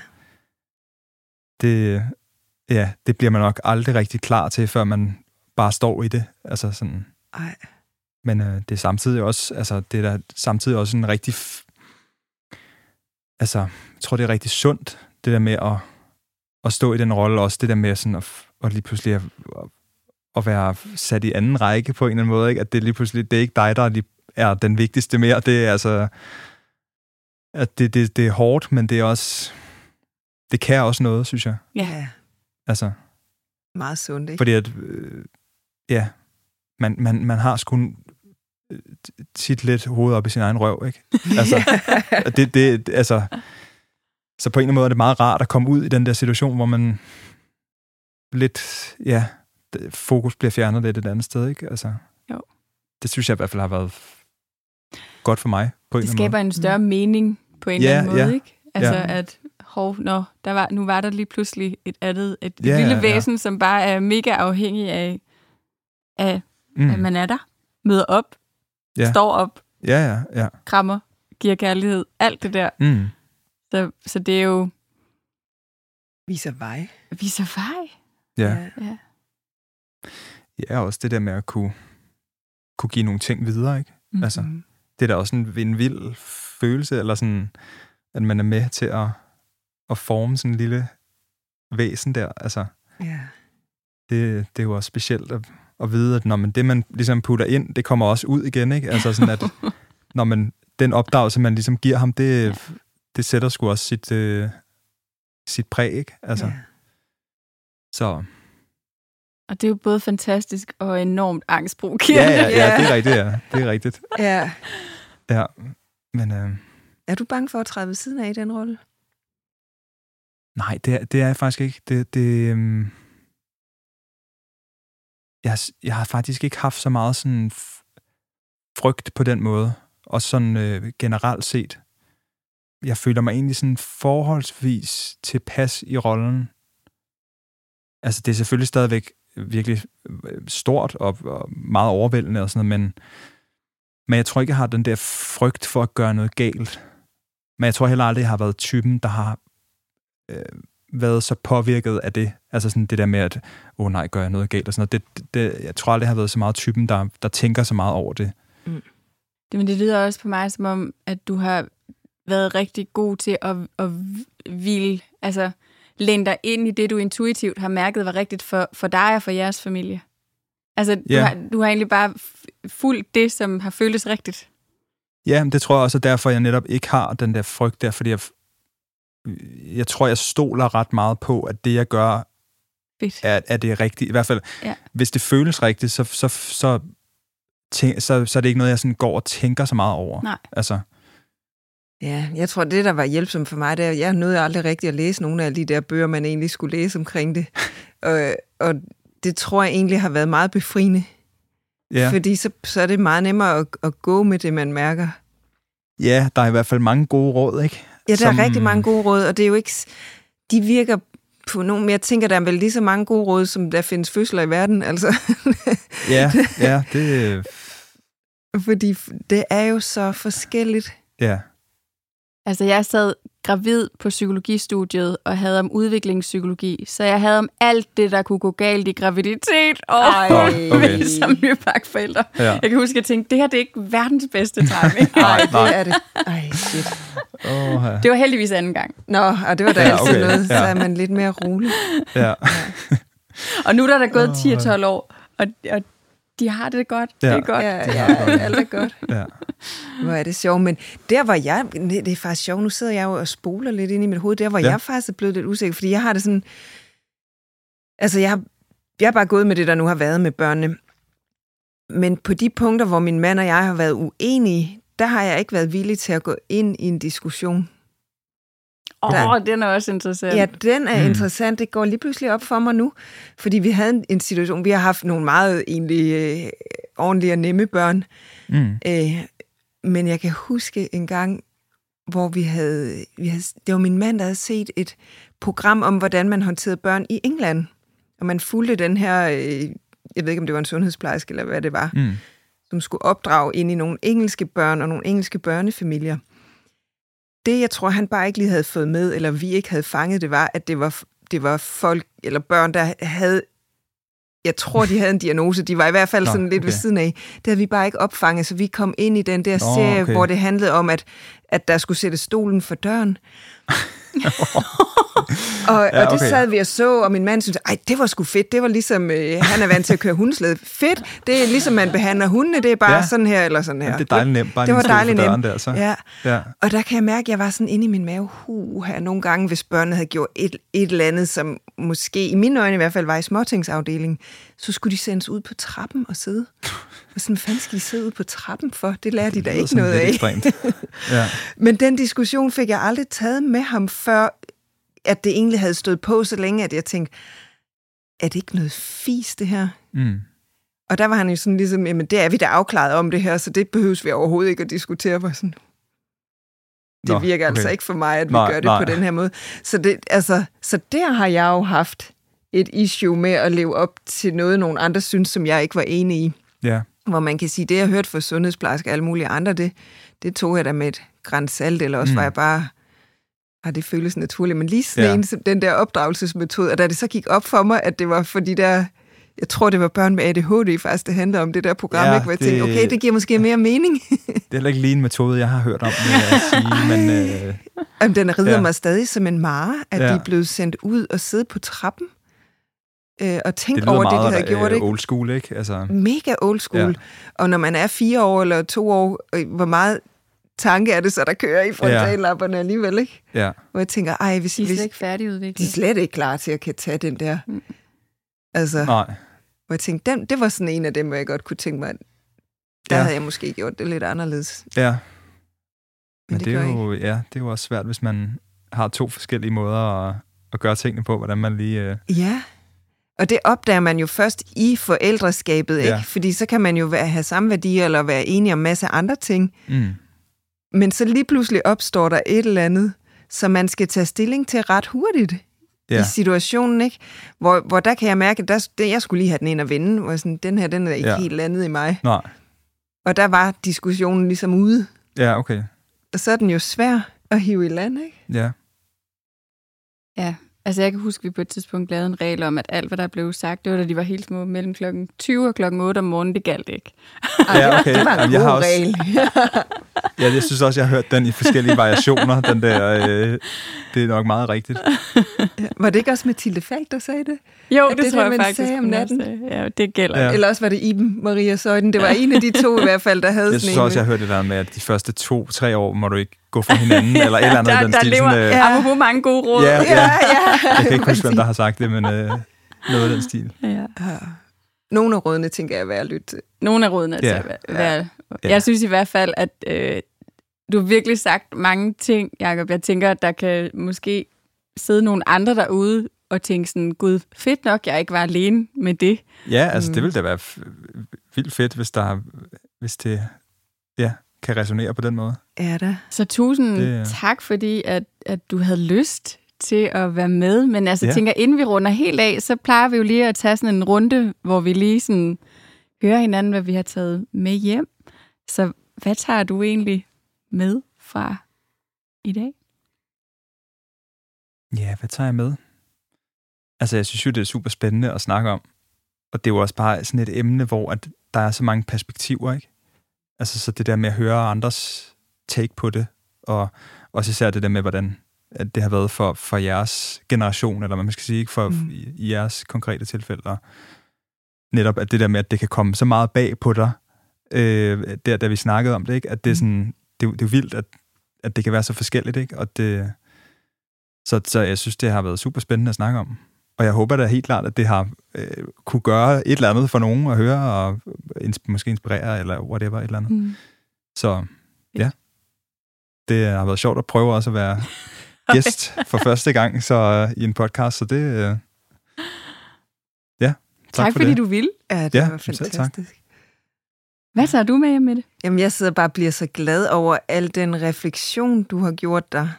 det, ja, det bliver man nok aldrig rigtig klar til, før man bare står i det, altså sådan. Ej. Men øh, det er samtidig også, altså det er da samtidig også en rigtig altså, tror, det er rigtig sundt, det der med at, at stå i den rolle, også det der med sådan at, at lige pludselig at, at være sat i anden række på en eller anden måde, ikke? at det lige pludselig, det er ikke dig, der er den vigtigste mere, det er altså, at det, det, det er hårdt, men det er også, det kan også noget, synes jeg. Ja. Altså. Meget sundt, ikke? Fordi at, øh, ja, man, man, man har sgu tit lidt hovedet op i sin egen røv, ikke? Altså, det, det, altså, så på en eller anden måde er det meget rart at komme ud i den der situation, hvor man lidt, ja, fokus bliver fjernet lidt et andet sted, ikke? Altså, jo. Det synes jeg i hvert fald har været godt for mig. På det skaber en større mm. mening på en ja, eller anden måde, ja, ikke? Altså, ja. at hov, nå, der var, nu var der lige pludselig et andet, et Ja, lille ja, ja. væsen, som bare er mega afhængig af, af Mm. at man er der, møder op, Ja. står op, Ja, ja, ja. krammer, giver kærlighed, alt det der. Mm. Så, så det er jo, Viser vej. viser vej. Ja. Ja. ja, også det der med at kunne, kunne give nogle ting videre, ikke? Mm. Altså, det er da også en, en vild følelse, eller sådan, at man er med til at, at forme sådan en lille væsen der. Altså, Ja. det, det er jo også specielt at, at vide, at når man, det, man ligesom putter ind, det kommer også ud igen, ikke? Altså sådan, at når man, den opdragelse, man ligesom giver ham, det, Ja. Det sætter sgu også sit, øh, sit præg, ikke? Altså, ja. så Og det er jo både fantastisk og enormt angstprovokerende. ja, ja, ja, det er rigtigt, ja. Det er rigtigt. ja. Ja, men øh, Er du bange for at træde ved siden af i den rolle? nej, det er, det er jeg faktisk ikke. Det, det, øh, jeg, jeg har faktisk ikke haft så meget sådan frygt på den måde, og sådan øh, generelt set. Jeg føler mig egentlig sådan forholdsvis tilpas i rollen. Altså, det er selvfølgelig stadigvæk virkelig øh, stort og, og meget overvældende og sådan noget, men, men jeg tror ikke, jeg har den der frygt for at gøre noget galt. Men jeg tror heller aldrig, jeg har været typen, der har øh, været så påvirket af det. Altså sådan det der med, at åh oh, nej, gør jeg noget galt og sådan noget. Det, det, jeg tror aldrig, jeg har været så meget typen, der, der tænker så meget over det. Mm. Det, men det lyder også på mig som om, at du har været rigtig god til at, at ville, altså læne dig ind i det, du intuitivt har mærket var rigtigt for, for dig og for jeres familie. Altså, du, Ja. har, du har egentlig bare fulgt det, som har føltes rigtigt. Ja, men det tror jeg også er derfor, jeg netop ikke har den der frygt der, fordi jeg, jeg tror, jeg stoler ret meget på, at det, jeg gør, Fedt. er, er det rigtigt. I hvert fald, Ja. hvis det føles rigtigt, så, så, så, tænk, så, så er det ikke noget, jeg sådan går og tænker så meget over. Nej. Altså, Ja, jeg tror, det, der var hjælpsomt for mig, det er, at jeg nåede aldrig rigtig at læse nogle af de der bøger, man egentlig skulle læse omkring det. og, og det tror jeg egentlig har været meget befriende. ja. Fordi så, så er det meget nemmere at, at gå med det, man mærker. ja, der er i hvert fald mange gode råd, ikke? Ja, der Som- er rigtig mange gode råd, og det er jo ikke... De virker på nogen... Men jeg tænker, der er vel lige så mange gode råd, som der findes fødsler i verden, altså. Ja, ja, det, Fordi det er jo så forskelligt. ja. Altså, jeg sad gravid på psykologistudiet og havde om udviklingspsykologi, så jeg havde om alt det, der kunne gå galt i graviditet og Ej. Okay. som nybagt forældre. ja. Jeg kan huske, at jeg tænkte, det her det er ikke verdens bedste timing. Nej, det er det. Ej, shit. Oh, ja. det var heldigvis anden gang. Nå, og det var da Ja, ja, altid okay, noget, så ja. er man lidt mere rolig. ja. Og nu er der, der gået Åh, 10 og 12 år, og, og de har det godt. Ja. Det er godt. Ja, det ja, er godt. alt er godt. ja. Hvor er det sjovt. Men der var jeg, det er faktisk sjovt, nu sidder jeg jo og spoler lidt ind i mit hoved, der hvor Ja. ja. jeg faktisk er blevet lidt usikker, fordi jeg har det sådan, altså jeg har, jeg har bare gået med det, der nu har været med børnene. Men på de punkter, hvor min mand og jeg har været uenige, der har jeg ikke været villig til at gå ind i en diskussion. Åh, oh, den er også interessant. Ja, den er Mm. interessant. Det går lige pludselig op for mig nu. Fordi vi havde en- en situation, vi har haft nogle meget egentlig øh, ordentlige og nemme børn. Mm. Øh, men jeg kan huske en gang, hvor vi havde, vi havde... Det var min mand, der havde set et program om, hvordan man håndterede børn i England. Og man fulgte den her... Øh, jeg ved ikke, om det var en sundhedsplejerske eller hvad det var, Mm. som skulle opdrage ind i nogle engelske børn og nogle engelske børnefamilier. Det, jeg tror, han bare ikke lige havde fået med, eller vi ikke havde fanget, det var, at det var, det var folk eller børn, der havde... Jeg tror, de havde en diagnose. De var i hvert fald Nå, sådan lidt okay. ved siden af. Det havde vi bare ikke opfanget, så vi kom ind i den der Nå, serie, okay. hvor det handlede om, at, at der skulle sætte stolen for døren. og, Ja, og det okay. sad vi og så, og min mand syntes, ej, det var sgu fedt. Det var ligesom, øh, han er vant til at køre hundeslæde. Fedt. Det er ligesom, man behandler hundene. Det er bare Ja. sådan her eller sådan her. Ja. Det er dejligt nemt. Bare Det var dejligt nemt. Der, så. Ja. ja. Og der kan jeg mærke, at jeg var sådan inde i min mave, huh, her nogle gange, hvis børnene havde gjort et, et eller andet, som måske i mine øjne i hvert fald var i småtingsafdelingen, så skulle de sendes ud på trappen og sidde. Og sådan, fanden skal de sidde ude på trappen for? Det lærer de da ikke noget af. Ekstremt. Ja. Men den diskussion fik jeg aldrig taget med ham, før at det egentlig havde stået på så længe, at jeg tænkte, er det ikke noget fis, det her? Mm. Og der var han jo sådan ligesom, jamen det er vi da afklaret om det her, så det behøves vi overhovedet ikke at diskutere. Var sådan, det Nå, virker okay. altså ikke for mig, at vi Nej, gør det nej. på den her måde. Så, det, altså, så der har jeg jo haft et issue med at leve op til noget, nogle andre synes, som jeg ikke var enig i. Ja, Hvor man kan sige, det jeg hørte fra sundhedsplejersker og alle mulige andre, det, det tog jeg da med et græns salt, eller også mm. Var jeg bare, ah, det føles naturligt. Men lige sådan Ja. en, den der opdragelsesmetode, og da det så gik op for mig, at det var for de der, jeg tror det var børn med ADHD faktisk, det handler om det der program, Ja, ikke? hvor jeg tænkte, det- okay, det giver måske mere mening. det er heller ikke lige en metode, jeg har hørt om, vil jeg sige, men øh, Jamen, den rider ja. Ja. mig stadig som en mare, at ja. Ja. de er blevet sendt ud og sidde på trappen øh, og det tænke lyder over det, de meget havde gjort. øh, Ikke? old school, ikke? Altså, Mega old school. Ja. Ja. Og når man er fire år eller to år, øh, hvor meget tanke er det så, der kører i frontallapperne alligevel, ikke? ja. Hvor jeg tænker, ej, hvis, De er hvis slet ikke færdigudviklet. de er slet ikke klar til at kan tage den der. Mm. Altså, Nej, hvor jeg tænkte, den, det var sådan en af dem, hvor jeg godt kunne tænke mig, at der ja. Ja. havde jeg måske gjort det lidt anderledes. ja. Men, Men det, det, er jo, ja, det er jo også svært, hvis man har to forskellige måder at, at gøre tingene på, hvordan man lige... Øh, Ja, og det opdager man jo først i forældreskabet, ikke? Ja. Fordi så kan man jo være, have samme værdier eller være enige om en masse andre ting. mm, Men så lige pludselig opstår der et eller andet, som man skal tage stilling til ret hurtigt ja. i situationen, ikke? Hvor, hvor der kan jeg mærke, at der, det, jeg skulle lige have den ind og vende, hvor sådan, den her, den er ikke ja. Helt landet i mig. nej. Og der var diskussionen ligesom ude. Ja, okay. Og så er den jo svær at hive i land, ikke? Ja, Ja, altså jeg kan huske, at vi på et tidspunkt lavede en regel om, at alt, hvad der blev sagt, det var, da de var helt små, mellem klokken 20 og klokken 8 om morgenen, det galt ikke. Ja, okay. Det var en Jamen, jeg god har også- regel. ja, jeg synes også, jeg har hørt den i forskellige variationer. Den der, øh, det er nok meget rigtigt. var det ikke også Mathilde Falk, der sagde det? Jo, At det, det tror der, jeg man faktisk. sagde om natten. sagde. Ja, det gælder. Ja. Ja. Eller også var det Iben Maria Søjden. Det var en af de to i hvert fald, der havde Jeg synes også, jeg har hørt det der med, at de første to-tre år må du ikke gå fra hinanden, eller et eller andet der, i den der stil. lever Sådan, øh, ja. apropos mange gode råd. Ja, Ja, ja. jeg kan ikke huske, hvem der har sagt det, men øh, noget af den stil. ja. Ja. Nogle af rådene tænker jeg er værd at lytte. Nogle af rådene er Ja. til at være. Ja. Jeg synes i hvert fald, at øh, du har virkelig sagt mange ting, Jacob. Jeg tænker, at der kan måske sidde nogle andre derude og tænke sådan, gud, fedt nok, jeg ikke var alene med det. Ja, altså Mm. det ville da være f- vildt fedt, hvis, der, hvis det ja, kan resonere på den måde. Er der? Så tusind Det det... tak, fordi at, at du havde lyst til at være med. Men altså, Ja. ja. tænker, inden vi runder helt af, så plejer vi jo lige at tage sådan en runde, hvor vi lige sådan hører hinanden, hvad vi har taget med hjem. Så hvad tager du egentlig med fra i dag? Ja, hvad tager jeg med? Altså, jeg synes jo, det er super spændende at snakke om. Og det er jo også bare sådan et emne, hvor at der er så mange perspektiver, ikke? Altså, så det der med at høre andres take på det, og også især det der med, hvordan at det har været for, for jeres generation, eller man skal sige, ikke? For, Mm. i, jeres konkrete tilfælde. Og netop at det der med, at det kan komme så meget bag på dig, øh, der, da vi snakkede om det, ikke? At det er Mm. sådan, det, er det er vildt, at, at det kan være så forskelligt, ikke? Og det, så, så jeg synes, det har været super spændende at snakke om. Og jeg håber da helt klart, at det har øh, kunne gøre et eller andet for nogen at høre, og ins- måske inspirere, eller whatever, et eller andet. Mm. Så ja, det har været sjovt at prøve også at være gæst for første gang så øh, i en podcast, så det, øh, ja, tak, Tak, for fordi det. du ville. Ja, det Ja, var selv tak. fantastisk. Hvad tager du med hjem med det? Jamen, jeg sidder bare og bliver så glad over al den refleksion, du har gjort dig.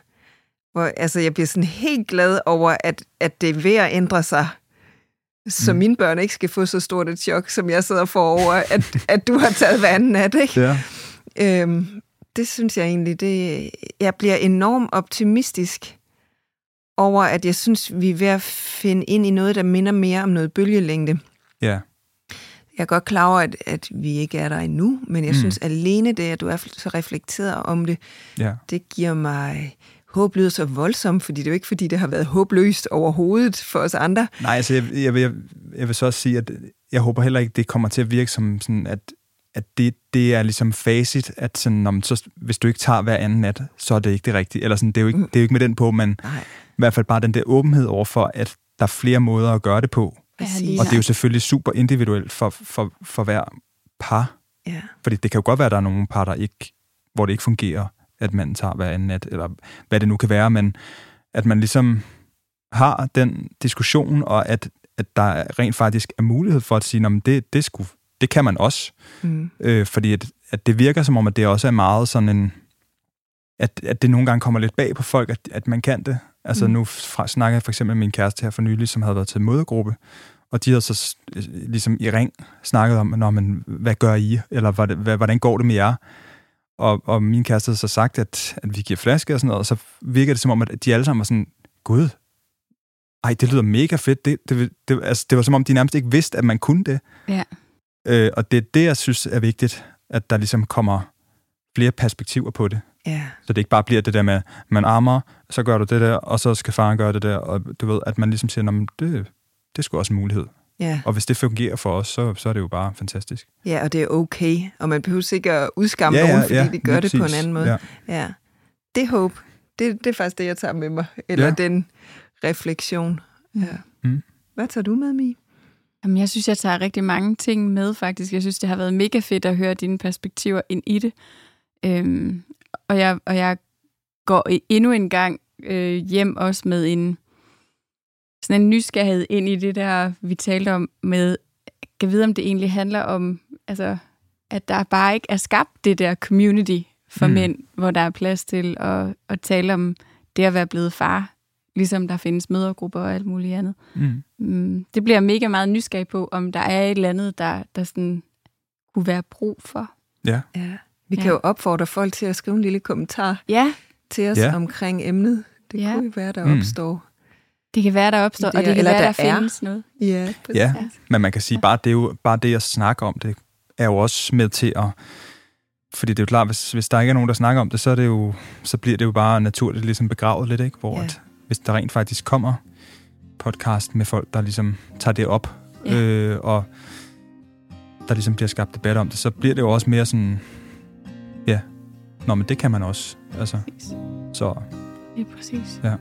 Hvor, altså, jeg bliver sådan helt glad over, at, at det er ved at ændre sig, så Mm. mm. mine børn ikke skal få så stort et chok, som jeg sidder for over, at, at du har taget hver anden nat, ikke? Ja, Øhm, det synes jeg egentlig, det, jeg bliver enormt optimistisk over, at jeg synes, vi er ved at finde ind i noget, der minder mere om noget bølgelængde. ja, Jeg er godt klar over, at, at vi ikke er der endnu, men jeg Mm. synes alene det, at du er så reflekteret om det, ja, det giver mig håb lyder så voldsomt, fordi det er jo ikke, fordi det har været håbløst overhovedet for os andre. Nej, altså jeg, jeg, vil, jeg, jeg vil så også sige, at jeg håber heller ikke, det kommer til at virke som sådan, at, at det, det er ligesom facit, at sådan, når man, så, hvis du ikke tager hver anden nat, så er det ikke det rigtige. Eller sådan, det, er jo ikke, Mm. det er jo ikke med den på, men Nej, i hvert fald bare den der åbenhed overfor, at der er flere måder at gøre det på. præcis. Og det er jo selvfølgelig super individuelt for, for, for hver par. Ja. Fordi det kan jo godt være, at der er nogle par, der ikke, hvor det ikke fungerer, at man tager hver anden nat, eller hvad det nu kan være, men at man ligesom har den diskussion, og at, at der rent faktisk er mulighed for at sige, at det, det, sgu, det kan man også. Mm. Øh, fordi at, at det virker som om, at det også er meget sådan en, at, at det nogle gange kommer lidt bag på folk, at, at man kan det. Altså mm. nu fra, snakker jeg for eksempel med min kæreste her for nylig, som havde været til modergruppe, og de havde så ligesom i ring snakket om, Nå, men, hvad gør I? Eller hvordan går det med jer? Og, og min kæreste havde så sagt, at, at vi giver flaske og sådan noget, og så virker det som om, at de alle sammen var sådan, gud, ej, det lyder mega fedt. Det, det, det, altså, det var som om, de nærmest ikke vidste, at man kunne det. Ja. Øh, og det er det, jeg synes er vigtigt, at der ligesom kommer flere perspektiver på det. Ja. Så det ikke bare bliver det der med, man armer, så gør du det der, og så skal faren gøre det der, og du ved, at man ligesom siger, det, det er sgu også en mulighed. Ja. Og hvis det fungerer for os, så, så er det jo bare fantastisk. Ja, og det er okay, og man behøver ikke at udskamme ja, ja, nogen, fordi ja, de gør det præcis. på en anden måde. Ja. ja. Det håb, det, det er faktisk det, jeg tager med mig, eller ja. den refleksion. Ja. Mm. Hvad tager du med, Mi? Jamen, jeg synes, jeg tager rigtig mange ting med, faktisk. Jeg synes, det har været mega fedt at høre dine perspektiver ind i det. Øhm, og, jeg, og jeg går endnu en gang øh, hjem også med en sådan en nysgerrighed ind i det der, vi talte om med, kan vide, om det egentlig handler om, altså, at der bare ikke er skabt det der community for mm. mænd, hvor der er plads til at, at tale om det at være blevet far, ligesom der findes mødergrupper og alt muligt andet. Mm. Mm, det bliver mega meget nysgerrig på, om der er et eller andet, der, der sådan kunne være brug for. Ja. ja. Vi kan ja. jo opfordre folk til at skrive en lille kommentar ja. til os ja. omkring emnet. Det ja. kunne jo være, der mm. opstår. Det kan være, der opstår, det, og det kan eller være, der, der findes noget. Ja, ja, men man kan sige, bare det, er jo, bare det at snakke om det, er jo også med til at... Fordi det er jo klart, hvis, hvis der ikke er nogen, der snakker om det, så, er det jo, så bliver det jo bare naturligt ligesom begravet lidt, ikke? Hvor ja. at, hvis der rent faktisk kommer podcast med folk, der ligesom tager det op, ja. øh, og der ligesom bliver skabt debat om det, så bliver det jo også mere sådan, ja, nå, men det kan man også. Altså, præcis. så... Ja, præcis. Ja.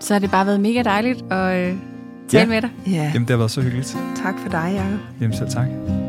Så har det bare været mega dejligt at øh, tale ja. med dig. Ja. Jamen, det har været så hyggeligt. Tak for dig, Jacob. Jamen, selv tak.